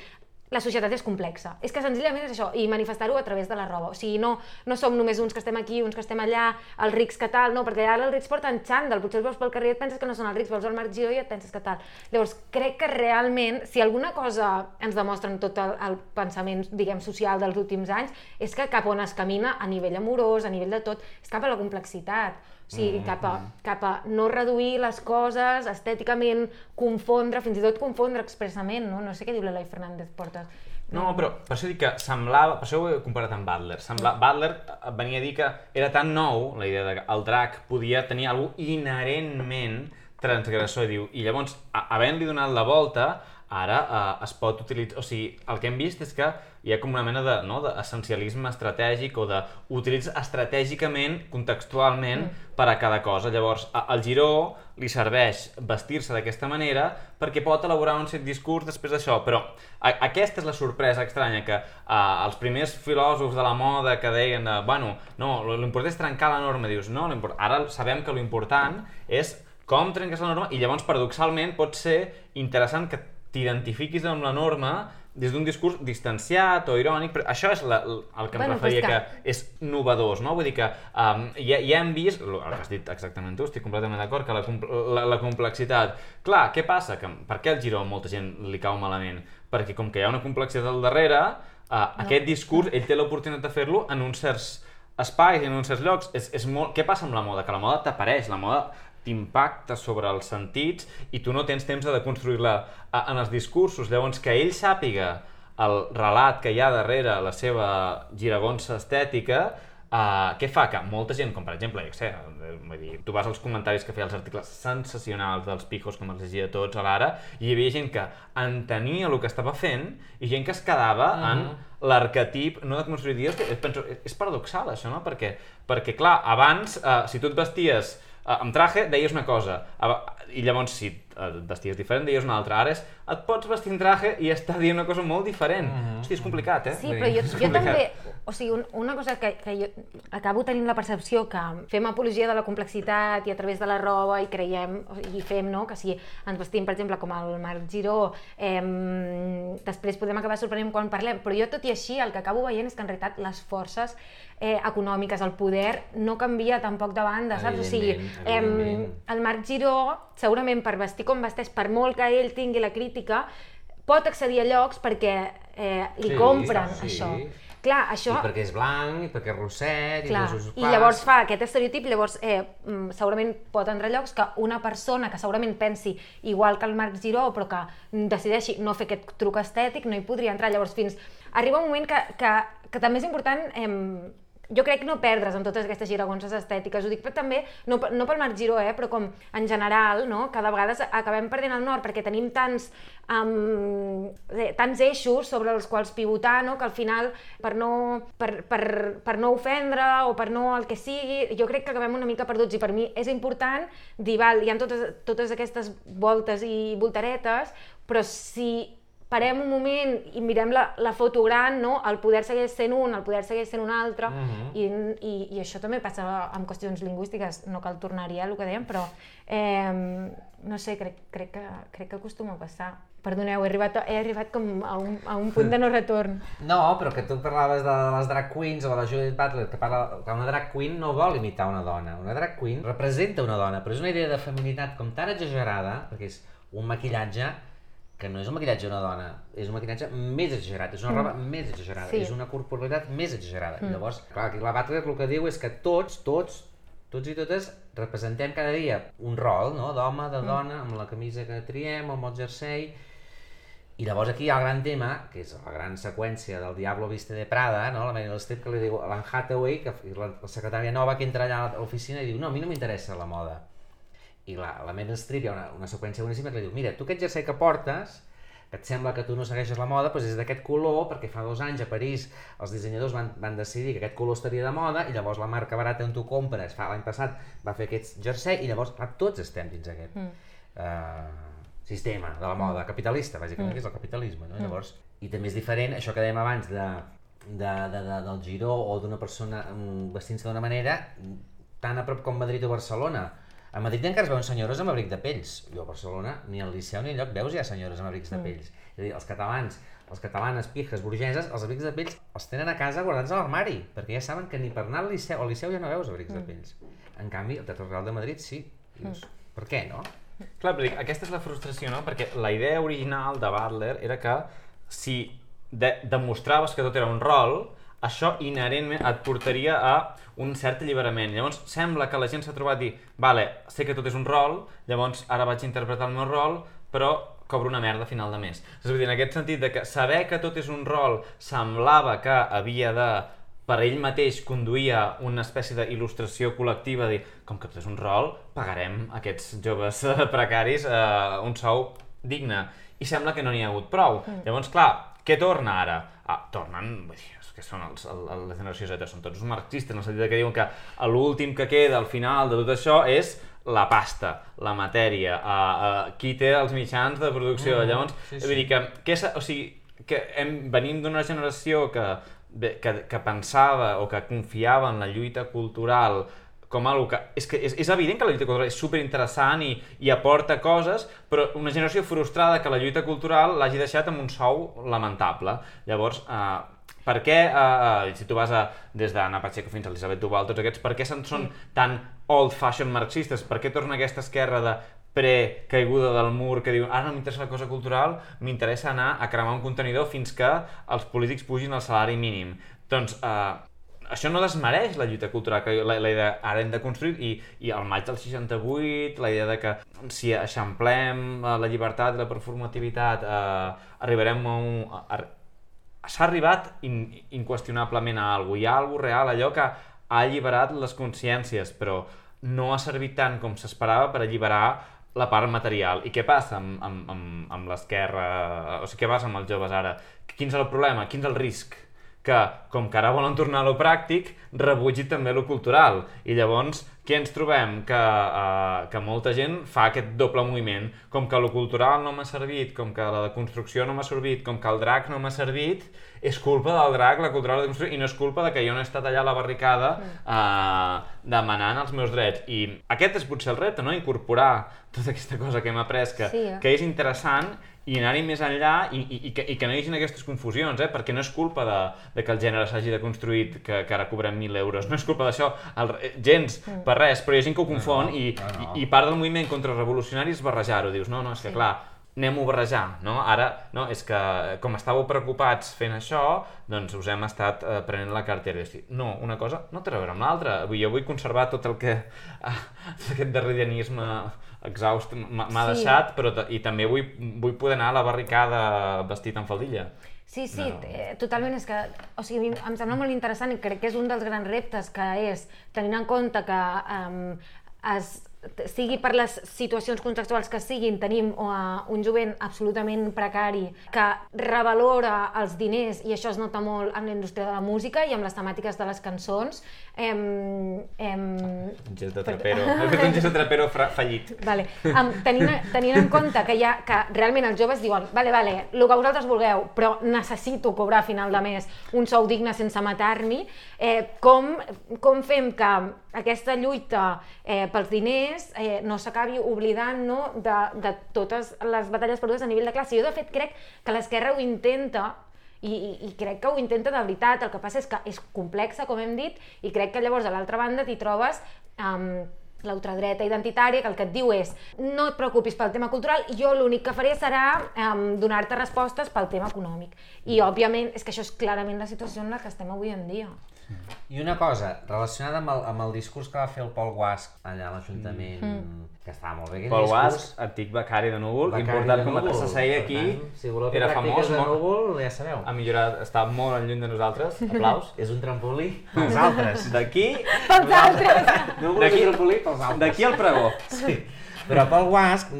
C: la societat és complexa. És que senzillament és això, i manifestar-ho a través de la roba. O sigui, no, no som només uns que estem aquí, uns que estem allà, els rics que tal, no, perquè ara els rics porten xandall, potser els veus pel carrer i et penses que no són els rics, veus el Marc Giró i et penses que tal. Llavors, crec que realment, si alguna cosa ens demostren tot el, el pensament, diguem, social dels últims anys, és que cap on es camina a nivell amorós, a nivell de tot, és cap a la complexitat. O sigui, cap a, cap a no reduir les coses, estèticament confondre, fins i tot confondre expressament, no? No sé què diu l'Eloi Fernández Portes.
B: No, però per això dic que semblava, per això ho he comparat amb Butler. Sembla, Butler venia a dir que era tan nou la idea de que el drac podia tenir alguna inherentment transgressor, diu, i llavors, havent-li donat la volta, ara eh, es pot utilitzar, o sigui, el que hem vist és que hi ha com una mena de, no, d'essencialisme estratègic o d'utilitzar estratègicament, contextualment, per a cada cosa. Llavors, a- al Giró li serveix vestir-se d'aquesta manera perquè pot elaborar un cert discurs després d'això, però a, aquesta és la sorpresa estranya que uh, els primers filòsofs de la moda que deien, uh, bueno, no, l'important és trencar la norma, dius, no, ara sabem que l'important és com trenques la norma i llavors paradoxalment pot ser interessant que t'identifiquis amb la norma des d'un discurs distanciat o irònic, però això és la, el que em
C: Bueno,
B: referia que,
C: que-
B: és novedós, no? Vull dir que um, ja, ja hem vist, el que has dit exactament tu, estic completament d'acord, que la, la, la complexitat... Clar, què passa? Que, per què el Giró a molta gent li cau malament? Perquè com que hi ha una complexitat al darrere, uh, aquest discurs, ell té l'oportunitat de fer-lo en uns certs espais i en uns certs llocs. És, és molt... Què passa amb la moda? Que la moda t'apareix, la moda t'impacta sobre els sentits i tu no tens temps de deconstruir-la eh, en els discursos. Llavors, que ell sàpiga el relat que hi ha darrere la seva giragonsa estètica, uh, què fa? Que molta gent, com per exemple, jo sé, eh, vull dir, tu vas als comentaris que feia els articles sensacionals dels pijos, com els llegia tots a l'ara, i hi havia gent que entenia el que estava fent i gent que es quedava uh -huh. en l'arquetip, no de construir dies, que penso, és paradoxal això, no? Perquè, perquè clar, abans, uh, si tu et vesties amb traje, deies una cosa, Aba- i llavors si et vesties diferent, deies una altra. Ara és, et pots vestir en traje i està dient una cosa molt diferent. Mm -hmm. Hosti, és complicat, eh?
C: Sí, però jo, jo també, o sigui, un, una cosa que, que jo acabo tenint la percepció que fem apologia de la complexitat i a través de la roba i creiem, i fem, no?, que si ens vestim, per exemple, com el Marc Giró, eh, després podem acabar sorprenent quan parlem, però jo tot i així el que acabo veient és que en realitat les forces eh, econòmiques, el poder, no canvia tampoc de banda, saps? O sigui,
D: evidentment.
C: el Marc Giró, segurament per vestir com vesteix, per molt que ell tingui la crítica, pot accedir a llocs perquè eh, li
D: Sí,
C: compren
D: sí.
C: això. Clar, això...
D: I perquè és blanc, i perquè és rosset,
C: Clar,
D: i
C: i llavors fa aquest estereotip, llavors eh, mm, segurament pot entrar llocs que una persona que segurament pensi igual que el Marc Giró, però que decideixi no fer aquest truc estètic, no hi podria entrar. Llavors, fins... Arriba un moment que, que, que també és important eh, jo crec no perdre's en totes aquestes giragonses estètiques, ho dic però també, no, no pel Marc Giró, eh, però com en general, no? cada vegada acabem perdent el nord perquè tenim tants, um, tants eixos sobre els quals pivotar, no? que al final, per no, per, per, per no ofendre o per no el que sigui, jo crec que acabem una mica perduts i per mi és important dir, val, hi ha totes, totes aquestes voltes i voltaretes, però si parem un moment i mirem la, la foto gran, no? el poder segueix sent un, el poder segueix sent un altre,
D: Mhm.
C: i, i, i això també passa amb qüestions lingüístiques, no cal tornar-hi a el que dèiem, però eh, no sé, crec, crec, que, crec que acostuma a passar. Perdoneu, he arribat, he arribat com a un, a un punt de no retorn.
D: No, però que tu parlaves de les drag queens o de la Judith Butler, que parla que una drag queen no vol imitar una dona. Una drag queen representa una dona, però és una idea de feminitat com tan exagerada, perquè és un maquillatge que no és un maquillatge d'una dona, és un maquillatge més exagerat, és una roba més exagerada,
C: Sí.
D: és una corporalitat més exagerada. Mm. Llavors, clar, aquí la Butler el que diu és que tots, tots, tots i totes representem cada dia un rol, no?, d'home, de dona, amb la camisa que triem, amb el jersei, i llavors aquí hi ha el gran tema, que és la gran seqüència del Diablo Viste de Prada, no? la Meryl Streep que li diu a l'Anne Hathaway, que la, la secretària nova que entra allà a l'oficina i diu no, a mi no m'interessa la moda. I la, la Meryl Streep hi ha una, una seqüència boníssima que li diu mira, tu aquest jersei que portes, que et sembla que tu no segueixes la moda, doncs és d'aquest color, perquè fa dos anys a París els dissenyadors van, van decidir que aquest color estaria de moda i llavors la marca barata on tu compres, fa l'any passat, va fer aquest jersei i llavors clar, tots estem dins aquest mm. uh, sistema de la moda capitalista, bàsicament, mm. que és el capitalisme, no? Llavors, i també és diferent això que dèiem abans de, de, de, de, del giró o d'una persona mm, vestint-se d'una manera tan a prop com Madrid o Barcelona. A Madrid encara es veuen senyores amb abric de pells. Jo a Barcelona, ni al Liceu ni enlloc veus ja senyores amb abrics de pells. És a dir, els catalans, les catalanes, pijes, burgeses, els abrics de pells els tenen a casa guardats a l'armari, perquè ja saben que ni per anar al Liceu, al Liceu ja no veus abrics de pells. En canvi, al Teatre Real de Madrid sí. Dius, per què, no?
B: Clar, però dic, aquesta és la frustració, no? Perquè la idea original de Butler era que si de demostraves que tot era un rol, això inherentment et portaria a un cert alliberament. Llavors, sembla que la gent s'ha trobat dir vale, sé que tot és un rol, llavors ara vaig interpretar el meu rol, però cobro una merda a final de mes. És a dir, en aquest sentit de que saber que tot és un rol semblava que havia de per ell mateix conduïa una espècie d'il·lustració col·lectiva, de dir, com que tot és un rol, pagarem a aquests joves eh, precaris eh, un sou digne. I sembla que no n'hi ha hagut prou. Mm. Llavors, clar, què torna ara? Ah, tornen, vull dir, que són els, el, el, la generació Z, són tots marxistes, en el sentit que diuen que l'últim que queda al final de tot això és la pasta, la matèria, uh, uh, qui té els mitjans de producció.
D: Mm,
B: Llavors,
D: sí,
B: vull
D: sí.
B: dir que, que, és, o sigui, que hem, venim d'una generació que, que, que pensava o que confiava en la lluita cultural com algo que... És, que és, és evident que la lluita cultural és superinteressant i, i aporta coses, però una generació frustrada que la lluita cultural l'hagi deixat amb un sou lamentable. Llavors, eh, per què, eh, si tu vas a, des d'Anna Pacheco fins a Elisabet Duval, tots aquests, per què se'n són tan old-fashioned marxistes? Per què torna aquesta esquerra de pre-caiguda del mur que diu ara no m'interessa la cosa cultural, m'interessa anar a cremar un contenidor fins que els polítics pugin el salari mínim. Doncs eh, això no desmereix la lluita cultural, que la, la idea ara hem de construir, i, i al maig del 68, la idea de que si eixamplem eh, la llibertat i la performativitat, eh, arribarem a un... A, a, s'ha arribat in, inqüestionablement a alguna Hi ha alguna real, allò que ha alliberat les consciències, però no ha servit tant com s'esperava per alliberar la part material. I què passa amb, amb, amb, amb l'esquerra? O sigui, què passa amb els joves ara? Quin és el problema? Quin és el risc? Que, com que ara volen tornar a lo pràctic, rebutgi també lo cultural. I llavors, què ens trobem? Que, uh, que molta gent fa aquest doble moviment. Com que lo cultural no m'ha servit, com que la construcció no m'ha servit, com que el drac no m'ha servit, és culpa del drac, la cultura de i no és culpa de que jo no he estat allà a la barricada uh, demanant els meus drets. I aquest és potser el repte, no? Incorporar tota aquesta cosa que hem après, que,
C: Sí, eh?
B: que és interessant, i anar-hi més enllà i, i, i, que, i que no hi hagi aquestes confusions, eh? perquè no és culpa de, de que el gènere s'hagi de construir que, que ara cobrem 1.000 euros, no és culpa d'això, gens, per res, però hi ha gent que ho confon
D: no,
B: i,
D: no, no.
B: i, i part del moviment contrarrevolucionari és barrejar-ho, dius, no, no, és que clar, anem-ho a barrejar, no? Ara, no, és que com estàveu preocupats fent això, doncs us hem estat eh, prenent la cartera. I dir, no, una cosa no té a veure amb l'altra. Vull- Jo vull conservar tot el que ah, aquest darrerianisme exhaust m'ha
C: Sí.
B: deixat, però i també vull, vull poder anar a la barricada vestit en faldilla.
C: Sí, sí,
B: No.
C: eh, totalment. És que, o sigui, em sembla molt interessant i crec que és un dels grans reptes que és, tenint en compte que um, es, sigui per les situacions contextuals que siguin, tenim uh, un jovent absolutament precari que revalora els diners, i això es nota molt en la indústria de la música i amb les temàtiques de les cançons. Em, em,
B: Un gest de trapero. Fet un gest de trapero fallit.
C: Vale. Um, tenint, tenint en compte que, ha, que realment els joves diuen vale, vale, el que vosaltres vulgueu, però necessito cobrar a final de mes un sou digne sense matar-m'hi, eh, com, com fem que aquesta lluita eh, pels diners eh, no s'acabi oblidant no, de, de totes les batalles perdudes a nivell de classe? Jo, de fet, crec que l'esquerra ho intenta, i, i, crec que ho intenta de veritat, el que passa és que és complexa, com hem dit, i crec que llavors a l'altra banda t'hi trobes um, l'ultradreta identitària que el que et diu és no et preocupis pel tema cultural, jo l'únic que faré serà um, donar-te respostes pel tema econòmic. I, òbviament, és que això és clarament la situació en la que estem avui en dia.
D: I una cosa, relacionada amb el, amb el discurs que va fer el Pol Guasc allà a l'Ajuntament,
C: Mm.
D: que estava molt bé aquell
B: Pol
D: discurs.
B: Guasc, antic becari de Núvol,
D: Becari
B: importat
D: de
B: com a TSCI
D: per
B: aquí,
D: tant, si voleu
B: era famós,
D: de
B: molt,
D: Núvol, ja sabeu.
B: ha millorat, està molt lluny de nosaltres, aplaus.
D: És un trampolí pels altres.
B: D'aquí,
C: Pels altres!
D: Núvol és un trampolí pels altres.
B: d'aquí al pregó.
D: Sí. Però Pol Guasc,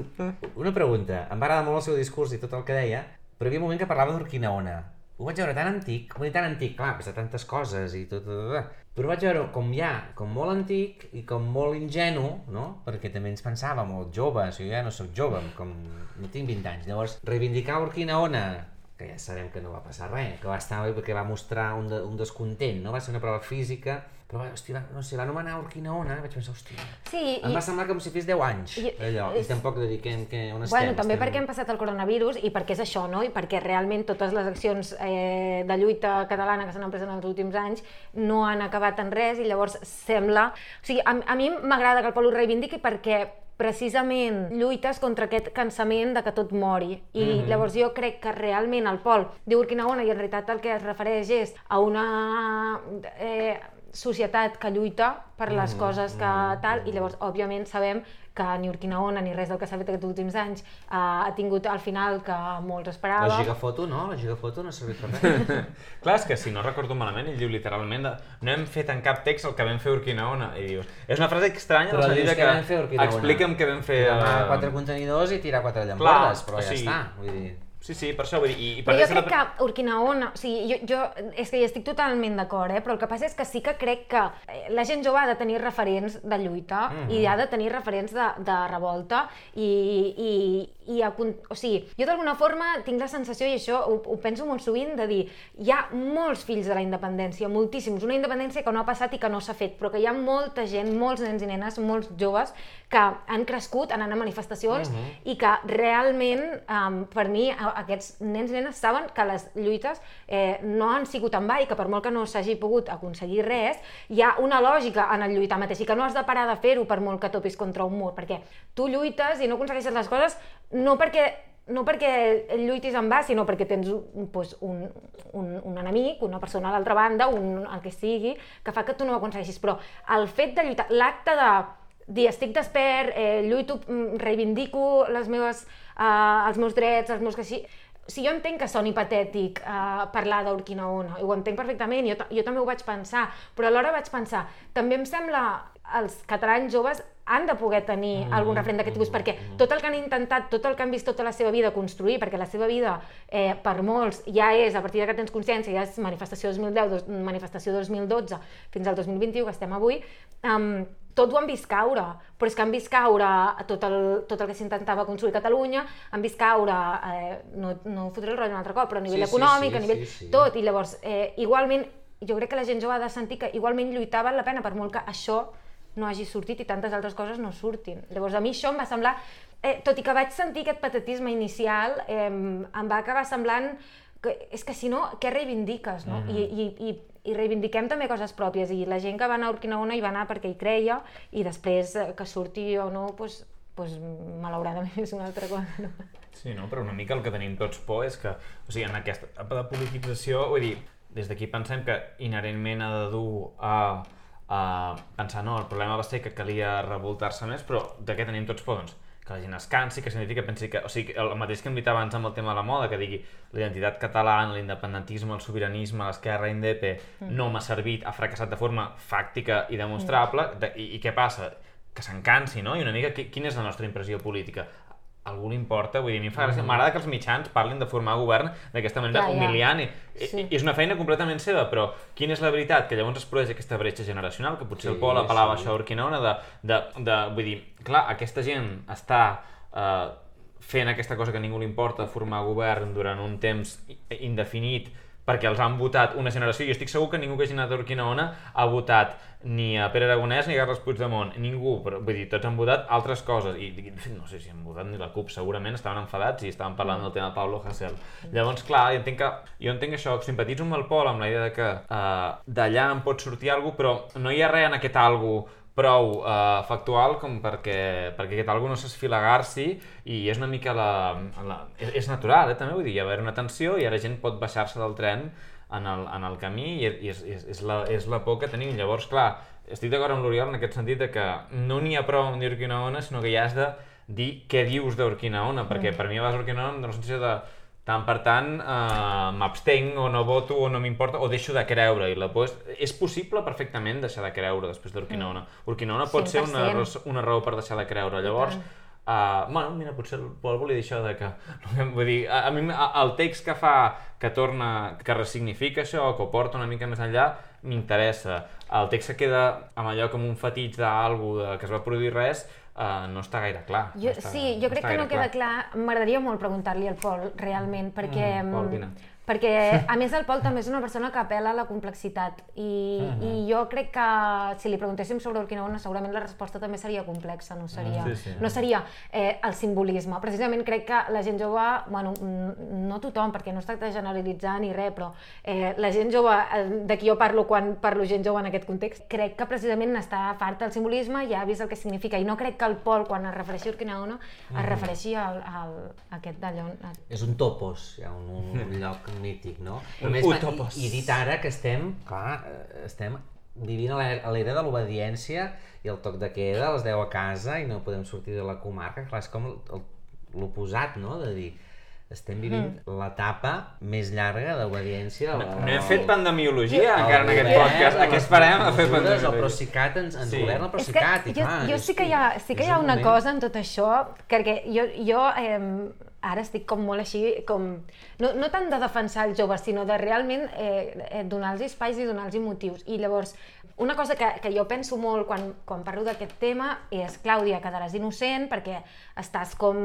D: una pregunta. Em va agradar molt el seu discurs i tot el que deia, però hi havia un moment que parlava d'Urquinaona. Ho vaig veure tan antic, dir tan antic, clar, passa tantes coses i tot, tot, tot, però vaig veure com ja, com molt antic i com molt ingenu, no? Perquè també ens pensàvem, molt joves, jo ja no sóc jove, com no tinc 20 anys. Llavors, reivindicar Urquinaona, que ja sabem que no va passar res, que va estar bé perquè va mostrar un, de, un descontent, no? Va ser una prova física, però hòstia, no sé, va anomenar Urquinaona, vaig pensar, hòstia,
C: Sí,
D: em
C: i,
D: va semblar com si fes 10 anys,
C: I-
D: allò, i tampoc dediquem que on estem.
C: Bueno, també
D: estem...
C: perquè hem passat el coronavirus i perquè és això, no? I perquè realment totes les accions eh, de lluita catalana que s'han emprès en els últims anys no han acabat en res i llavors sembla... O sigui, a, a mi m'agrada que el Pol ho reivindiqui perquè precisament lluites contra aquest cansament de que tot mori. I mm -hmm. llavors jo crec que realment el Pol diu Urquinaona i en realitat el que es refereix és a una eh, societat que lluita per les
D: Mm,
C: coses que tal, i llavors òbviament sabem que ni Urquinaona ni res del que s'ha fet aquests últims anys eh, ha tingut al final que molts
D: La
C: esperàvem.
D: gigafoto, no? La gigafoto no ha servit per res.
B: Clar, és que si no recordo malament, ell diu literalment de, no hem fet en cap text el que vam fer Urquinaona. I dius, és una frase estranya
D: Però dius
B: de
D: que vam fer Urquinaona.
B: explica'm què vam fer...
D: Tirar
B: a-
D: quatre contenidors i tirar quatre llambordes, però ja
B: sigui,
D: està. Vull dir...
B: Sí, sí, per això vull dir... I, i per
C: Però jo crec que Urquinaona, o sigui, jo, jo, és que hi estic totalment d'acord, eh? però el que passa és que sí que crec que eh, la gent jove ha de tenir referents de lluita
B: Mhm.
C: i ha de tenir referents de, de revolta i, i, i a, o sigui, jo d'alguna forma tinc la sensació, i això ho, ho penso molt sovint, de dir, hi ha molts fills de la independència, moltíssims, una independència que no ha passat i que no s'ha fet, però que hi ha molta gent, molts nens i nenes, molts joves, que han crescut anant a manifestacions i que realment, um, per mi, aquests nens i nenes saben que les lluites eh, no han sigut en va i que per molt que no s'hagi pogut aconseguir res, hi ha una lògica en el lluitar mateix i que no has de parar de fer-ho per molt que topis contra un mur, perquè tu lluites i no aconsegueixes les coses no perquè no perquè lluitis en va, sinó perquè tens pues, un, un, un enemic, una persona a l'altra banda, un, el que sigui, que fa que tu no ho aconsegueixis. Però el fet de lluitar, l'acte de dir estic despert, eh, lluito, mm, reivindico les meves, eh, els meus drets, els meus que sí... Sigui, jo entenc que soni patètic eh, parlar d'Urquinaona, i ho entenc perfectament, jo, jo també ho vaig pensar, però alhora vaig pensar, també em sembla els catalans joves han de poder tenir algun referent d'aquest tipus, perquè tot el que han intentat, tot el que han vist tota la seva vida construir, perquè la seva vida eh, per molts ja és, a partir de que tens consciència, ja és manifestació 2010, dos, manifestació 2012, fins al 2021, que estem avui, um, tot ho han vist caure, però és que han vist caure tot el, tot el que s'intentava construir a Catalunya, han vist caure, eh, no, no fotré el rotllo un altre cop, però a nivell
D: Sí, sí,
C: econòmic,
D: sí,
C: a nivell...
D: sí, sí.
C: tot, i llavors, eh, igualment, jo crec que la gent jove ha de sentir que igualment lluitar val la pena, per molt que això no hagi sortit i tantes altres coses no surtin. Llavors, a mi això em va semblar... Eh, tot i que vaig sentir aquest patetisme inicial, eh, em va acabar semblant que, és que si no, què reivindiques, no?
D: Mm.
C: I, i, i, I reivindiquem també coses pròpies, i la gent que va anar a Urquinaona hi va anar perquè hi creia, i després eh, que surti o no, doncs, doncs, malauradament és una altra cosa. No?
B: Sí, no? però una mica el que tenim tots por és que, o sigui, en aquesta etapa de politització, vull dir, des d'aquí pensem que inherentment ha de dur a, a pensar, no, el problema va ser que calia revoltar-se més, però de què tenim tots por? Doncs que la gent es cansi, que significa pensi que, o sigui, el mateix que hem dit abans amb el tema de la moda, que digui la identitat catalana, l'independentisme, el sobiranisme, l'esquerra indepe, no m'ha servit, ha fracassat de forma fàctica i demostrable, de, i, i què passa? que s'encansi, no? I una mica qui- quina és la nostra impressió política? Algú li importa? Vull dir, a mi em fa gràcia, m'agrada que els mitjans parlin de formar govern d'aquesta manera
C: Clar, ja.
B: humiliant i,
C: Sí.
B: i, és una feina completament seva, però quina és la veritat? Que llavors es produeix aquesta bretxa generacional, que potser
D: Sí,
B: el Pol apel·lava
D: sí.
B: això a Urquinaona, de, de, de, vull dir, clar, aquesta gent està eh, fent aquesta cosa que a ningú li importa, formar govern durant un temps indefinit perquè els han votat una generació, i estic segur que ningú que hagi anat a Urquinaona ha votat ni a Pere Aragonès ni a Carles Puigdemont, ningú, però vull dir, tots han votat altres coses, i no sé si han votat ni la CUP, segurament estaven enfadats i estaven parlant del tema de Pablo Hasél. Llavors, clar, jo entenc, que, jo entenc això, simpatitzo amb el Pol, amb la idea de que uh, d'allà en pot sortir alguna però no hi ha res en aquest algo prou uh, factual com perquè, perquè aquest algo no s'esfilagar-s'hi i és una mica la... la és, és natural, eh, també, vull dir, hi ha d'haver una tensió i ara gent pot baixar-se del tren en el, en el camí i, i és, és, és, la, és la por que tenim. Llavors, clar, estic d'acord amb l'Oriol en aquest sentit de que no n'hi ha prou amb dir Urquinaona, sinó que ja has de dir què dius d'Urquinaona, perquè per mi a vegades Urquinaona em la sensació de tant per tant eh, m'abstenc o no voto o no m'importa o deixo de creure i la por és, és possible perfectament deixar de creure després d'Urquinaona. Urquinaona pot ser una,
C: 100%.
B: una raó per deixar de creure. Llavors, uh, bueno, mira, potser el Pol volia dir això de que, vull dir, a, a mi a- el text que fa, que torna, que ressignifica això, que ho porta una mica més enllà, m'interessa. El text que queda amb allò com un fetig d'algú que es va produir res, uh, no està gaire clar.
C: Jo,
B: no està,
C: sí, jo crec
B: està
C: que no queda clar. M'agradaria molt preguntar-li al Pol, realment, perquè...
B: Mm, Pol, vine.
C: Perquè, a més, el Pol també és una persona que apela a la complexitat i,
B: Mm-hmm.
C: i jo crec que si li preguntéssim sobre Urquinaona segurament la resposta també seria complexa, no seria,
B: Mm, sí, sí.
C: no seria eh, el simbolisme. Precisament crec que la gent jove, bueno, no tothom, perquè no es tracta de generalitzar ni res, però eh, la gent jove, eh, de qui jo parlo quan parlo gent jove en aquest context, crec que precisament està farta del simbolisme i ja ha vist el que significa. I no crec que el Pol, quan es refereixi a Urquinaona, es refereixi al, al, a aquest d'allò.
D: És un topos, hi ha un, un, un lloc mític, no? Només
B: utopos.
D: I, I dit ara que estem, clar, eh, estem vivint a l'era de l'obediència i el toc de queda, les 10 a casa i no podem sortir de la comarca, clar, és com el- el- l'oposat, no?, de dir estem vivint
C: Mm.
D: l'etapa més llarga d'obediència.
B: No, no hem fet pandemiologia
D: al
B: encara en aquest podcast. A què esperem a fer
D: mesures, El
B: pandemiologia?
D: Procicat ens, ens
B: Sí.
D: governa el
C: És que
D: Procicat, i
C: jo,
D: clar...
C: jo
D: és
C: sí que hi ha, sí que hi ha
D: un
C: una
D: moment-
C: cosa en tot això, perquè jo, jo eh, ara estic com molt així, com, no, no tant de defensar els joves, sinó de realment eh, eh, donar-los espais i donar-los motius. I llavors, una cosa que, que jo penso molt quan, quan parlo d'aquest tema és, Clàudia, quedaràs innocent perquè estàs com...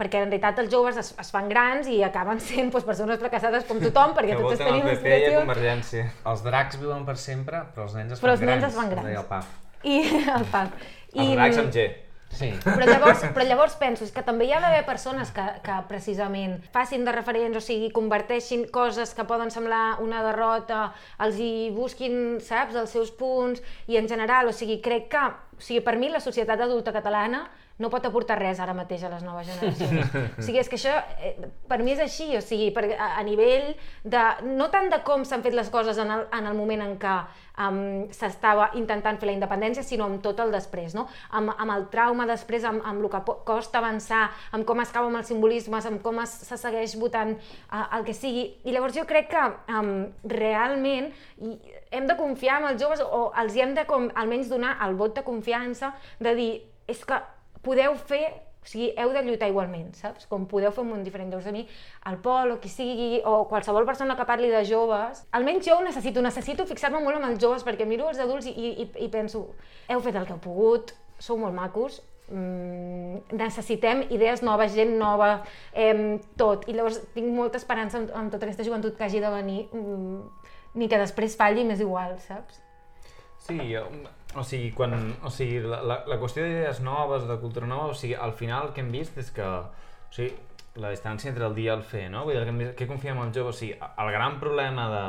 C: perquè en realitat els joves es, es fan grans i acaben sent doncs, persones fracassades com tothom, perquè
B: Que
C: totes
B: voten
C: tenim
B: el PP i a
C: aspiracions.
B: Convergència.
D: Els dracs viuen per sempre, però els nens es fan
C: Però els
D: grans.
C: nens es fan grans.
D: deia el Pap.
C: I el pap.
B: Els dracs amb G.
D: Sí.
C: Però llavors, però llavors penso és que també hi ha d'haver persones que, que precisament facin de referents, o sigui, converteixin coses que poden semblar una derrota, els hi busquin, saps, els seus punts, i en general, o sigui, crec que, o sigui, per mi la societat adulta catalana no pot aportar res ara mateix a les noves generacions. O sigui, és que això, eh, per mi és així, o sigui, per, a, a nivell de, no tant de com s'han fet les coses en el, en el moment en què um, s'estava intentant fer la independència, sinó amb tot el després, no? Amb, amb el trauma després, amb, amb el que costa avançar, amb com es cau amb els simbolismes, amb com es, se segueix votant uh, el que sigui. I llavors jo crec que um, realment hem de confiar en els joves o els hi hem de com, almenys donar el vot de confiança de dir, és que podeu fer o sigui, heu de lluitar igualment, saps? Com podeu fer un món diferent. Llavors a mi, el Pol o qui sigui, o qualsevol persona que parli de joves, almenys jo ho necessito, necessito fixar-me molt amb els joves, perquè miro els adults i, i, i penso, heu fet el que heu pogut, sou molt macos, mm, necessitem idees noves, gent nova, eh, tot. I llavors tinc molta esperança amb, amb tota aquesta joventut que hagi de venir, mm, ni que després falli, m'és igual, saps?
B: Sí, jo, o sigui, quan, o sigui, la, la, la qüestió d'idees noves, de cultura nova, o sigui, al final el que hem vist és que, o sigui, la distància entre el dir i el fer, no? Vull dir, el que, hem vist, què confiem en els joves? O sigui, el gran problema de...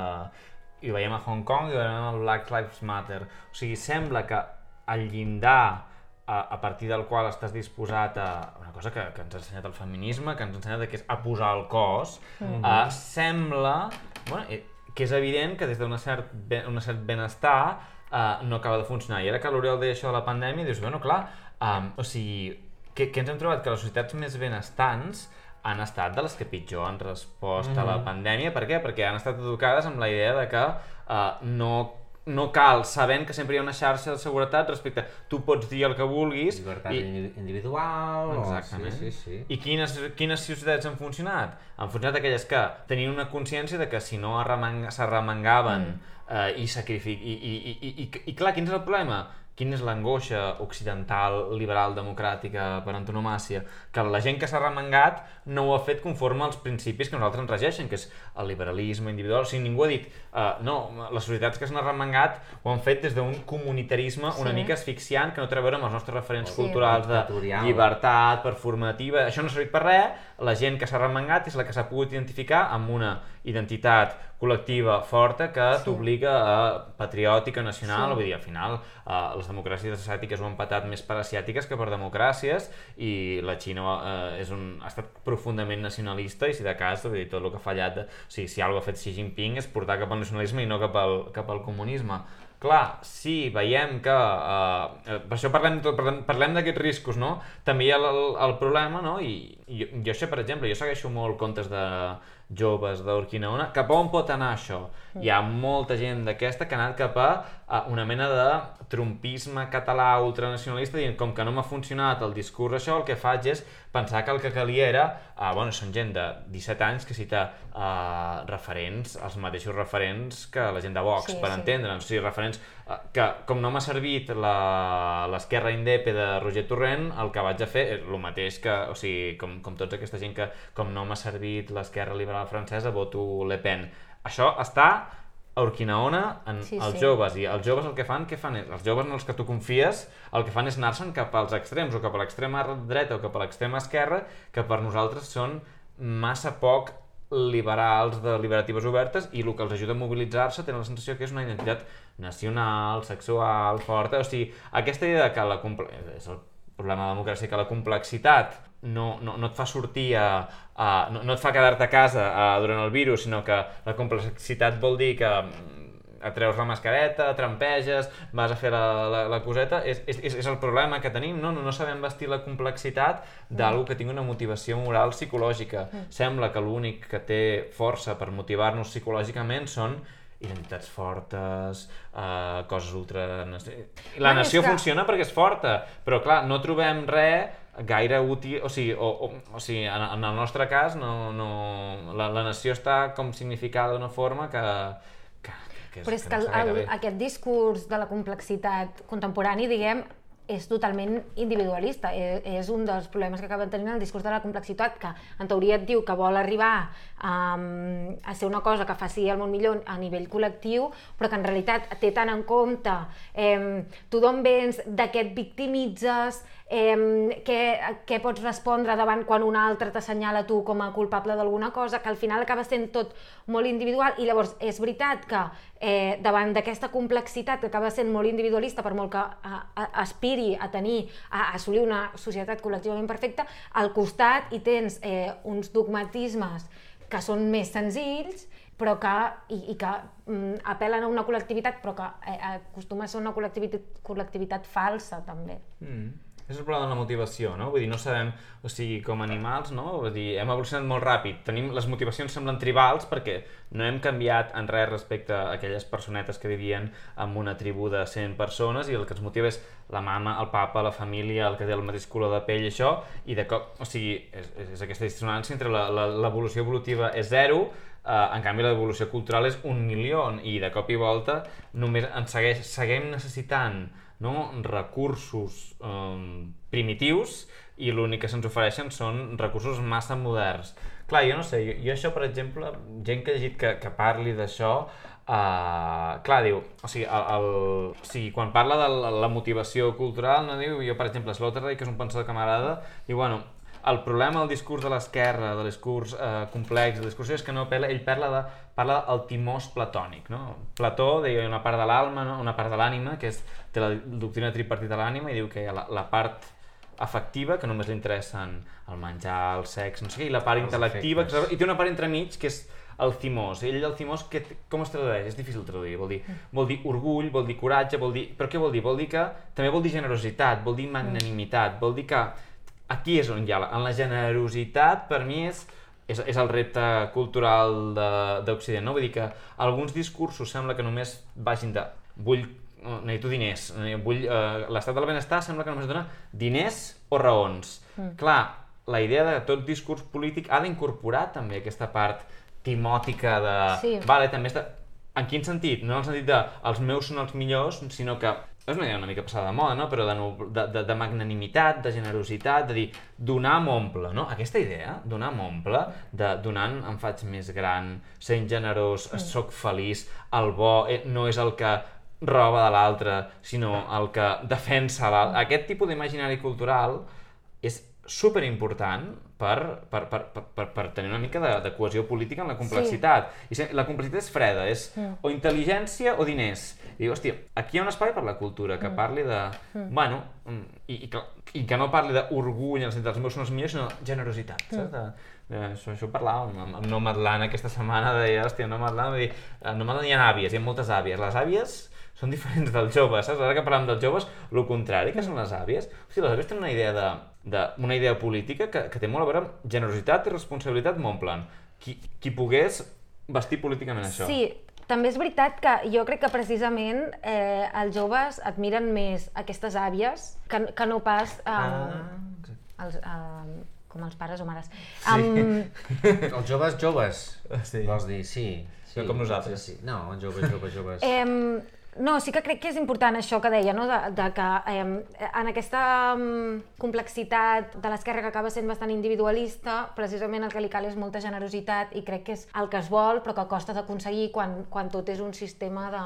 B: I ho veiem a Hong Kong i ho veiem al Black Lives Matter. O sigui, sembla que el llindar a, a partir del qual estàs disposat a una cosa que, que ens ha ensenyat el feminisme, que ens ha ensenyat que és a posar el cos, mm -hmm. sembla bueno, eh, que és evident que des d'un cert, ben, cert benestar uh, no acaba de funcionar. I ara que l'Oriol deia això de la pandèmia, dius, bueno, clar, um, o sigui, què, què ens hem trobat? Que les societats més benestants han estat de les que pitjor han respost mm -hmm. a la pandèmia. Per què? Perquè han estat educades amb la idea de que uh, no no cal, sabent que sempre hi ha una xarxa de seguretat respecte, tu pots dir el que vulguis
D: Llibertat
B: i,
D: indi- individual... o-
B: Exactament.
D: Sí, sí, sí.
B: I quines, quines societats han funcionat? Han funcionat aquelles que tenien una consciència de que si no arremang- s'arremangaven mm. eh, i sacrific... I, i, i, i, i, I clar, quin és el problema? Quina és l'angoixa occidental, liberal, democràtica, per antonomàcia? Que la gent que s'ha remengat no ho ha fet conforme als principis que nosaltres ens regeixen, que és el liberalisme individual. O sigui, ningú ha dit, uh, no, les societats que s'han arremangat ho han fet des d'un comunitarisme una
C: Sí.
B: mica asfixiant, que no té a veure amb els nostres referents
C: Sí.
B: culturals de llibertat, performativa, això no ha servit per res, la gent que s'ha remengat és la que s'ha pogut identificar amb una identitat col·lectiva forta que
C: Sí.
B: t'obliga a patriòtica, nacional,
C: Sí.
B: vull dir, al final eh, les democràcies asiàtiques ho han patat més per asiàtiques que per democràcies i la Xina eh, és un, ha estat profundament nacionalista i si de cas, vull dir, tot el que ha fallat, o sigui, si alguna ha fet Xi Jinping és portar cap al nacionalisme i no cap al, cap al comunisme. Clar, sí, veiem que... Uh, per això parlem, parlem, parlem d'aquests riscos, no? També hi ha el, el, problema, no? I, jo, jo això, per exemple, jo segueixo molt contes de joves d'Urquinaona. Cap on pot anar això? Hi ha molta gent d'aquesta que ha anat cap a, a una mena de trumpisme català ultranacionalista dient com que no m'ha funcionat el discurs això, el que faig és pensar que el que calia era, uh, bueno, són gent de 17 anys que cita uh, referents, els mateixos referents que la gent de Vox,
C: Sí,
B: per
C: sí.
B: entendre'ns, o sigui, referents uh, que com no m'ha servit la- l'esquerra indepe de Roger Torrent, el que vaig a fer és el mateix que, o sigui, com, com tota aquesta gent que com no m'ha servit l'esquerra liberal francesa, voto Le Pen. Això està a Urquinaona en
C: Sí,
B: els
C: sí.
B: joves, i els joves el que fan, què fan? és- Els joves en els que tu confies, el que fan és anar-se'n cap als extrems, o cap a l'extrema dreta o cap a l'extrema esquerra, que per nosaltres són massa poc liberals de liberatives obertes i el que els ajuda a mobilitzar-se tenen la sensació que és una identitat nacional, sexual, forta, o sigui, aquesta idea de que la és el problema de la democràcia, que la complexitat no, no, no et fa sortir a, a no, no et fa quedar-te a casa a, durant el virus, sinó que la complexitat vol dir que mm, et treus la mascareta, trampeges, vas a fer la, la, la coseta, és, és, és el problema que tenim, no? No, no sabem vestir la complexitat d'algú que tingui una motivació moral psicològica. Sembla que l'únic que té força per motivar-nos psicològicament són identitats fortes, uh, coses ultra... La nació
C: és que-
B: funciona perquè és forta, però clar, no trobem res gaire útil, o sigui, o, o, o sigui en, en el nostre cas no, no, la, la nació està com significada d'una forma que, que, que,
C: Però és que,
B: no
C: el, el, aquest discurs de la complexitat contemporani, diguem, és totalment individualista. És, és un dels problemes que acaben tenint el discurs de la complexitat, que en teoria et diu que vol arribar a, a ser una cosa que faci el món millor a nivell col·lectiu, però que en realitat té tant en compte eh, tu d'on vens, de què et victimitzes, eh, què, què pots respondre davant quan un altre t'assenyala tu com a culpable d'alguna cosa, que al final acaba sent tot molt individual i llavors és veritat que eh, davant d'aquesta complexitat que acaba sent molt individualista per molt que a, a, aspiri a tenir, a, a assolir una societat col·lectivament perfecta, al costat hi tens eh, uns dogmatismes que són més senzills però que, i, i que mm, apel·len a una col·lectivitat però que eh, acostuma a ser una col·lectivitat, col·lectivitat falsa també.
B: Mm. És el problema de la motivació, no? Vull dir, no sabem, o sigui, com animals, no? Vull dir, hem evolucionat molt ràpid. Tenim, les motivacions semblen tribals perquè no hem canviat en res respecte a aquelles personetes que vivien en una tribu de 100 persones i el que ens motiva és la mama, el papa, la família, el que té el mateix color de pell i això, i de cop, o sigui, és, és, aquesta dissonància entre l'evolució evolutiva és zero, eh, en canvi l'evolució cultural és un milió i de cop i volta només ens segueix, seguim necessitant no? recursos eh, primitius i l'únic que se'ns ofereixen són recursos massa moderns. Clar, jo no sé, jo, jo això, per exemple, gent que ha llegit que, que parli d'això, Uh, clar, diu, o sigui, el, el, o sigui, quan parla de la, la motivació cultural, no diu, jo per exemple, Sloterdijk, que és un pensador que m'agrada, diu, bueno, el problema del discurs de l'esquerra, del discurs eh, complex, del discurs és que no apela, ell parla de, parla del timós platònic, no? Plató deia una part de l'alma, no? una part de l'ànima, que és, té la doctrina tripartita de l'ànima, i diu que hi ha la, la part afectiva, que només li interessen el menjar, el sexe, no sé què, i la part intel·lectiva, que, i té una part entremig, que és el timós. Ell, el timós, que, com es tradueix? És difícil traduir. Vol dir, vol dir orgull, vol dir coratge, vol dir... Però què vol dir? Vol dir que també vol dir generositat, vol dir magnanimitat, vol dir que aquí és on hi ha... la- En la generositat, per mi, és, és, és el repte cultural de- d'Occident, no? Vull dir que alguns discursos sembla que només vagin de vull necessito diners, eh, vull, eh, l'estat del benestar sembla que només dona diners o raons. Mm. Clar, la idea de tot discurs polític ha d'incorporar també aquesta part timòtica de...
C: Sí.
B: Vale, també està... En quin sentit? No en el sentit de els meus són els millors, sinó que és una idea una mica passada de moda, no? però de, no- de, de, de magnanimitat, de generositat, de dir, donar m'omple, no? Aquesta idea, donar m'omple, de donant em faig més gran, sent generós, mm. sóc feliç, el bo eh, no és el que roba de l'altre, sinó el que defensa l'altre. Aquest tipus d'imaginari cultural és super important per, per, per, per, per, tenir una mica de, de cohesió política en la complexitat. I se- la complexitat és freda, és o intel·ligència o diners. I diu, hòstia, aquí hi ha un espai per la cultura que parli de... Bueno, mm, i, i, que, i que no parli d'orgull en el sentit dels meus són els millors, sinó generositat, saps? De, de, això, això ho parlàvem amb, amb Nomadland aquesta setmana, deia, hòstia, Nomadland, va dir, a Nomadland hi ha àvies, hi ha moltes àvies. Les àvies són diferents dels joves, saps? Ara que parlem dels joves, el contrari, que són les àvies. Sigui, les àvies tenen una idea de, de una idea política que, que té molt a veure amb generositat i responsabilitat m'omplen. Qui, qui pogués vestir políticament això.
C: Sí, també és veritat que jo crec que precisament eh, els joves admiren més aquestes àvies que, que no pas eh,
B: Ah,
C: els, eh, com els pares o mares. Um,
D: Els joves, joves,
B: Sí.
D: vols dir, sí. sí
B: No com nosaltres.
D: Sí, sí. No, els joves, joves, joves.
C: Eh, no, sí que crec que és important això que deia, no? de, de que eh, en aquesta um, complexitat de l'esquerra que acaba sent bastant individualista, precisament el que li cal és molta generositat i crec que és el que es vol però que costa d'aconseguir quan, quan tot és un sistema de...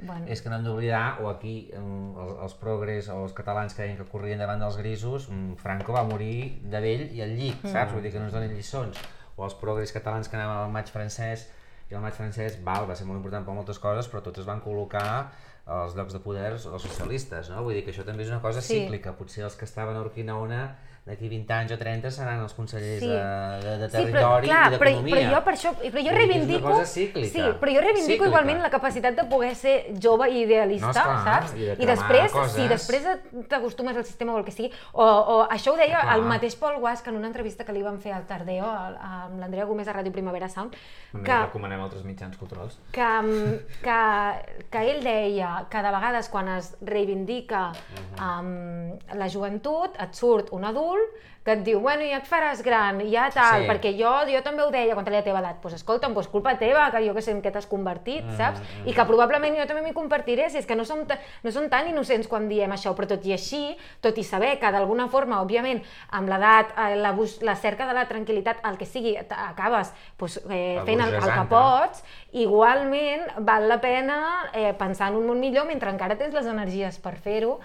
C: Bueno,
D: És que no hem d'oblidar, o aquí mm, els, els progres o els catalans que deien que corrien davant dels grisos, mm, Franco va morir de vell i al llit, saps? Vull dir que no ens donen lliçons. O els progres catalans que anaven al maig francès, i el maig francès, val, va ser molt important per moltes coses, però tots es van col·locar als llocs de poder els socialistes, no? Vull dir que això també és una cosa
C: Sí.
D: cíclica. Potser els que estaven a Urquinaona d'aquí 20 anys o 30 seran els consellers
C: Sí.
D: de, de, de
C: Sí, però,
D: territori
C: clar,
D: i
C: però,
D: d'economia.
C: però jo per això, però jo reivindico, sí, però jo reivindico
D: Cíclica.
C: igualment la capacitat de poder ser jove i idealista,
D: No, esclar,
C: saps?
D: i de
C: I després,
D: coses.
C: si després t'acostumes al sistema o el que sigui, o, o això ho deia
D: Clar.
C: el mateix Paul Guas que en una entrevista que li van fer al Tardeo amb l'Andrea Gómez a Ràdio Primavera Sound,
B: També
C: que,
B: recomanem altres mitjans culturals.
C: que, mm, que, que ell deia que de vegades quan es reivindica um, la joventut et surt un adult que et diu, bueno, ja et faràs gran, ja tal,
D: Sí.
C: perquè jo, jo també ho deia quan tenia la teva edat. Doncs pues, escolta'm, pues culpa teva, que jo que sé en què t'has convertit, saps? I que probablement jo també m'hi convertiré, si és que no som, no som tan innocents quan diem això, però tot i així, tot i saber que d'alguna forma, òbviament, amb l'edat, eh, la, la cerca de la tranquil·litat, el que sigui, acabes pues, eh, fent el, el que pots, igualment val la pena eh, pensar en un món millor mentre encara tens les energies per fer-ho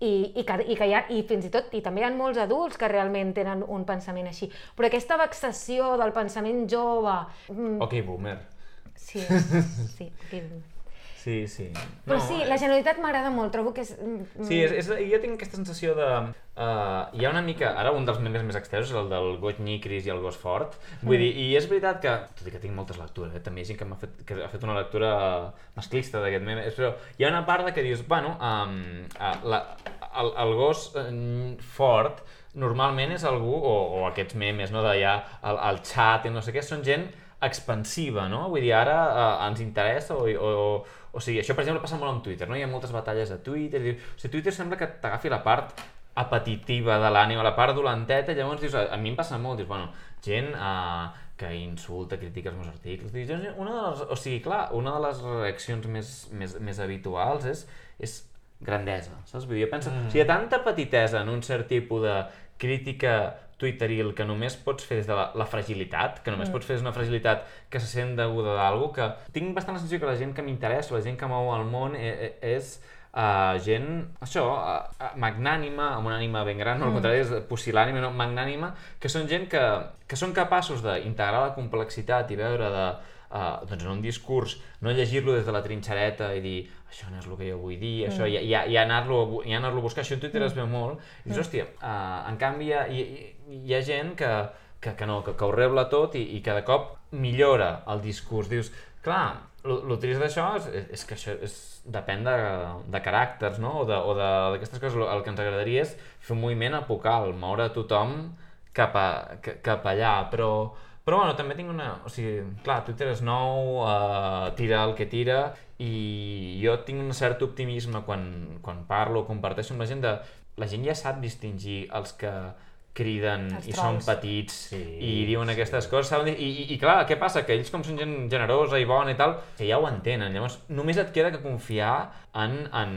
C: i, i, que, i, que hi ha, i fins i tot i també hi ha molts adults que realment tenen un pensament així. Però aquesta vexació del pensament jove mm,
B: Ok, boomer.
C: sí, sí, sí.
B: Sí, sí.
C: però sí, la generalitat m'agrada molt trobo que és mm,
B: Sí, és, és, jo tinc aquesta sensació de... Uh, hi ha una mica... Ara un dels memes més extensos és el del goig nyicris i el gos fort. Vull dir, i és veritat que... Tot i que tinc moltes lectures, eh? també hi ha gent que, m'ha fet, que ha fet una lectura masclista d'aquest meme, però hi ha una part de que dius, bueno, um, uh, la, el, el gos fort normalment és algú, o, o aquests memes, no, de ja el, el xat i no sé què, són gent expansiva, no? Vull dir, ara uh, ens interessa o, o, o sigui, això per exemple passa molt amb Twitter, no? Hi ha moltes batalles a Twitter, i, o sigui, Twitter sembla que t'agafi la part apetitiva de l'ànima, la part dolenteta, i llavors dius, a, a mi em passa molt, dius, bueno, gent uh, que insulta, critica els meus articles, dius, una de les, o sigui, clar, una de les reaccions més, més, més habituals és, és grandesa, saps? Vull dir, jo penso, mm. o sigui, hi ha tanta petitesa en un cert tipus de crítica twitteril que només pots fer des de la, la fragilitat, que només mm. pots fer des d'una fragilitat que se sent deguda d'algú, que tinc bastant la sensació que la gent que m'interessa, la gent que mou el món, e- e- és uh, gent, això, uh, magnànima, amb una ànima ben gran, no, al contrari, és pusil·lànima, no, magnànima, que són gent que, que són capaços d'integrar la complexitat i veure de, uh, doncs en un discurs, no llegir-lo des de la trinxereta i dir això no és el que jo vull dir, això, i, i, i anar-lo i anar a buscar, això a Twitter es veu molt, i dius, hòstia, uh, en canvi hi hi, hi- ha gent que, que, que no, que, que ho rebla tot i, i cada cop millora el discurs, dius, clar, el trist d'això és, és que això és, depèn de, de caràcters, no? O d'aquestes coses. El que ens agradaria és fer un moviment apocal, moure tothom cap, a, ca- cap allà, però, Però bueno, també tinc una... O sigui, clar, Twitter és nou, uh, tira el que tira, i jo tinc un cert optimisme quan, quan parlo, comparteixo amb la gent de... La gent ja sap distingir els que criden
C: Els
B: i són petits
D: Sí,
B: i diuen aquestes coses, saben? I, i, I clar, què passa? Que ells com són gent generosa i bona i tal, que ja ho entenen. Llavors, només et queda que confiar en... en...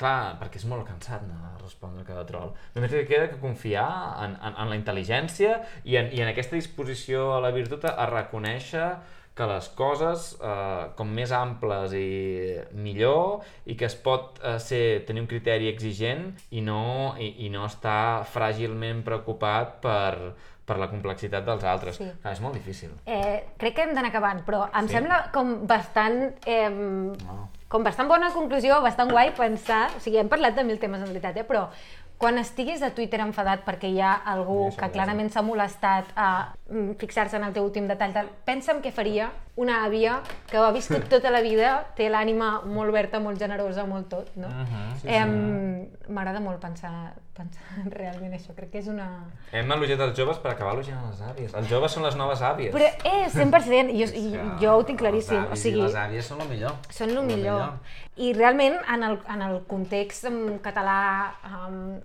B: Clar, perquè és molt cansat a respondre a cada troll. Només et queda que confiar en, en, en la intel·ligència i en, i en aquesta disposició a la virtut a reconèixer que les coses, eh, com més amples i millor, i que es pot eh, ser, tenir un criteri exigent i no, i, i no estar fràgilment preocupat per, per la complexitat dels altres.
C: Sí.
B: Clar, és molt difícil.
C: Eh, crec que hem d'anar acabant, però em
B: Sí?
C: sembla com bastant... Eh, com bastant bona conclusió, bastant guai pensar... O sigui, hem parlat de mil temes en veritat, eh? però quan estiguis a Twitter enfadat perquè hi ha algú
B: Sí,
C: que clarament s'ha molestat a fixar-se en el teu últim detall, tal, pensa en què faria una àvia que ho ha viscut tota la vida, té l'ànima molt oberta, molt generosa, molt tot, no?
B: Mhm, sí,
C: Em, M'agrada molt pensar, pensar realment això, crec que és una...
B: Hem elogiat els joves per acabar elogiant les àvies. Els joves són les noves àvies.
C: Però és 100%, jo, i, jo ho tinc claríssim, o sigui...
D: les àvies són el millor.
C: Són el millor. I realment, en el, en el context um, català um,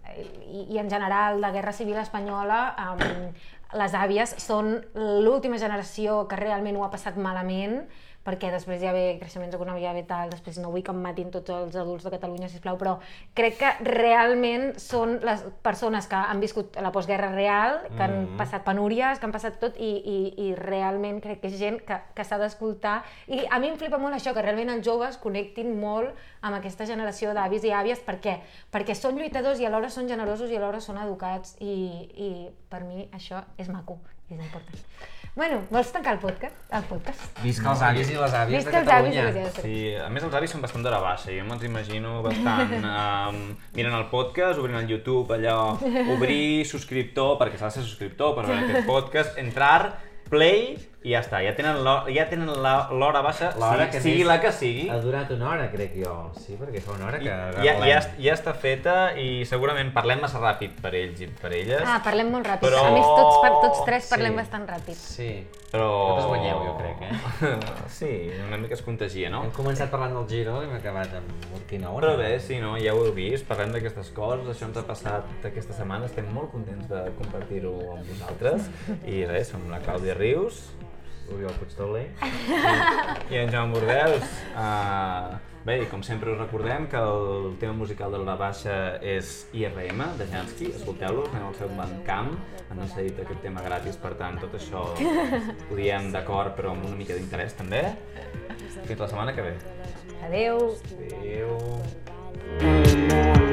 C: i, en general de Guerra Civil Espanyola, um, les àvies són l'última generació que realment ho ha passat malament, perquè després ha haver creixements econòmics, ha haver tal, després no vull que em matin tots els adults de Catalunya, sisplau, però crec que realment són les persones que han viscut la postguerra real, que han
D: Mhm.
C: passat penúries, que han passat tot, i, i, i realment crec que és gent que, que s'ha d'escoltar. I a mi em flipa molt això, que realment els joves connectin molt amb aquesta generació d'avis i àvies. Per què? Perquè són lluitadors i alhora són generosos i alhora són educats i, i per mi això és maco, és important. Bueno, vols tancar el podcast? El podcast?
D: Visca els avis i les àvies
C: Visca
D: de
C: els avis i
D: Catalunya.
C: les àvies.
B: Sí, a més els avis són bastant d'hora baixa, jo me'ls imagino bastant um, mirant el podcast, obrint el YouTube, allò, obrir subscriptor, perquè s'ha de ser subscriptor per veure aquest podcast, entrar, play i ja està, ja tenen l'hora ja tenen la- l'hora baixa,
D: L'hora
B: sigui,
D: que
B: sigui
D: més
B: la que sigui.
D: Ha durat una hora, crec jo. Sí, perquè fa una hora que...
B: Ja,
D: que
B: ja, ja, ja està feta i segurament parlem massa ràpid per ells i per elles.
C: Ah, parlem molt ràpid.
B: Però-
C: A més, tots, par- tots tres parlem
D: Sí.
C: bastant ràpid.
D: Sí.
B: però...
D: Vosaltres guanyeu, jo crec, eh?
B: sí, una mica es contagia, no?
D: Hem començat parlant del Giro i hem acabat amb Urquinaona.
B: Però bé, sí, no, ja ho heu vist, parlem d'aquestes coses, això ens ha passat aquesta setmana, estem molt contents de compartir-ho amb vosaltres. I res, som la Clàudia Rius
D: Oriol Puigdoler.
B: i en Joan Bordels. Uh, bé, i com sempre us recordem que el tema musical de la baixa és IRM, de Jansky, escolteu-lo, en el seu Bandcamp, han cedit aquest tema gratis, per tant, tot això ho diem d'acord, però amb una mica d'interès també. Fins la setmana que ve.
C: Adeu!
B: Adéu.
E: Adéu.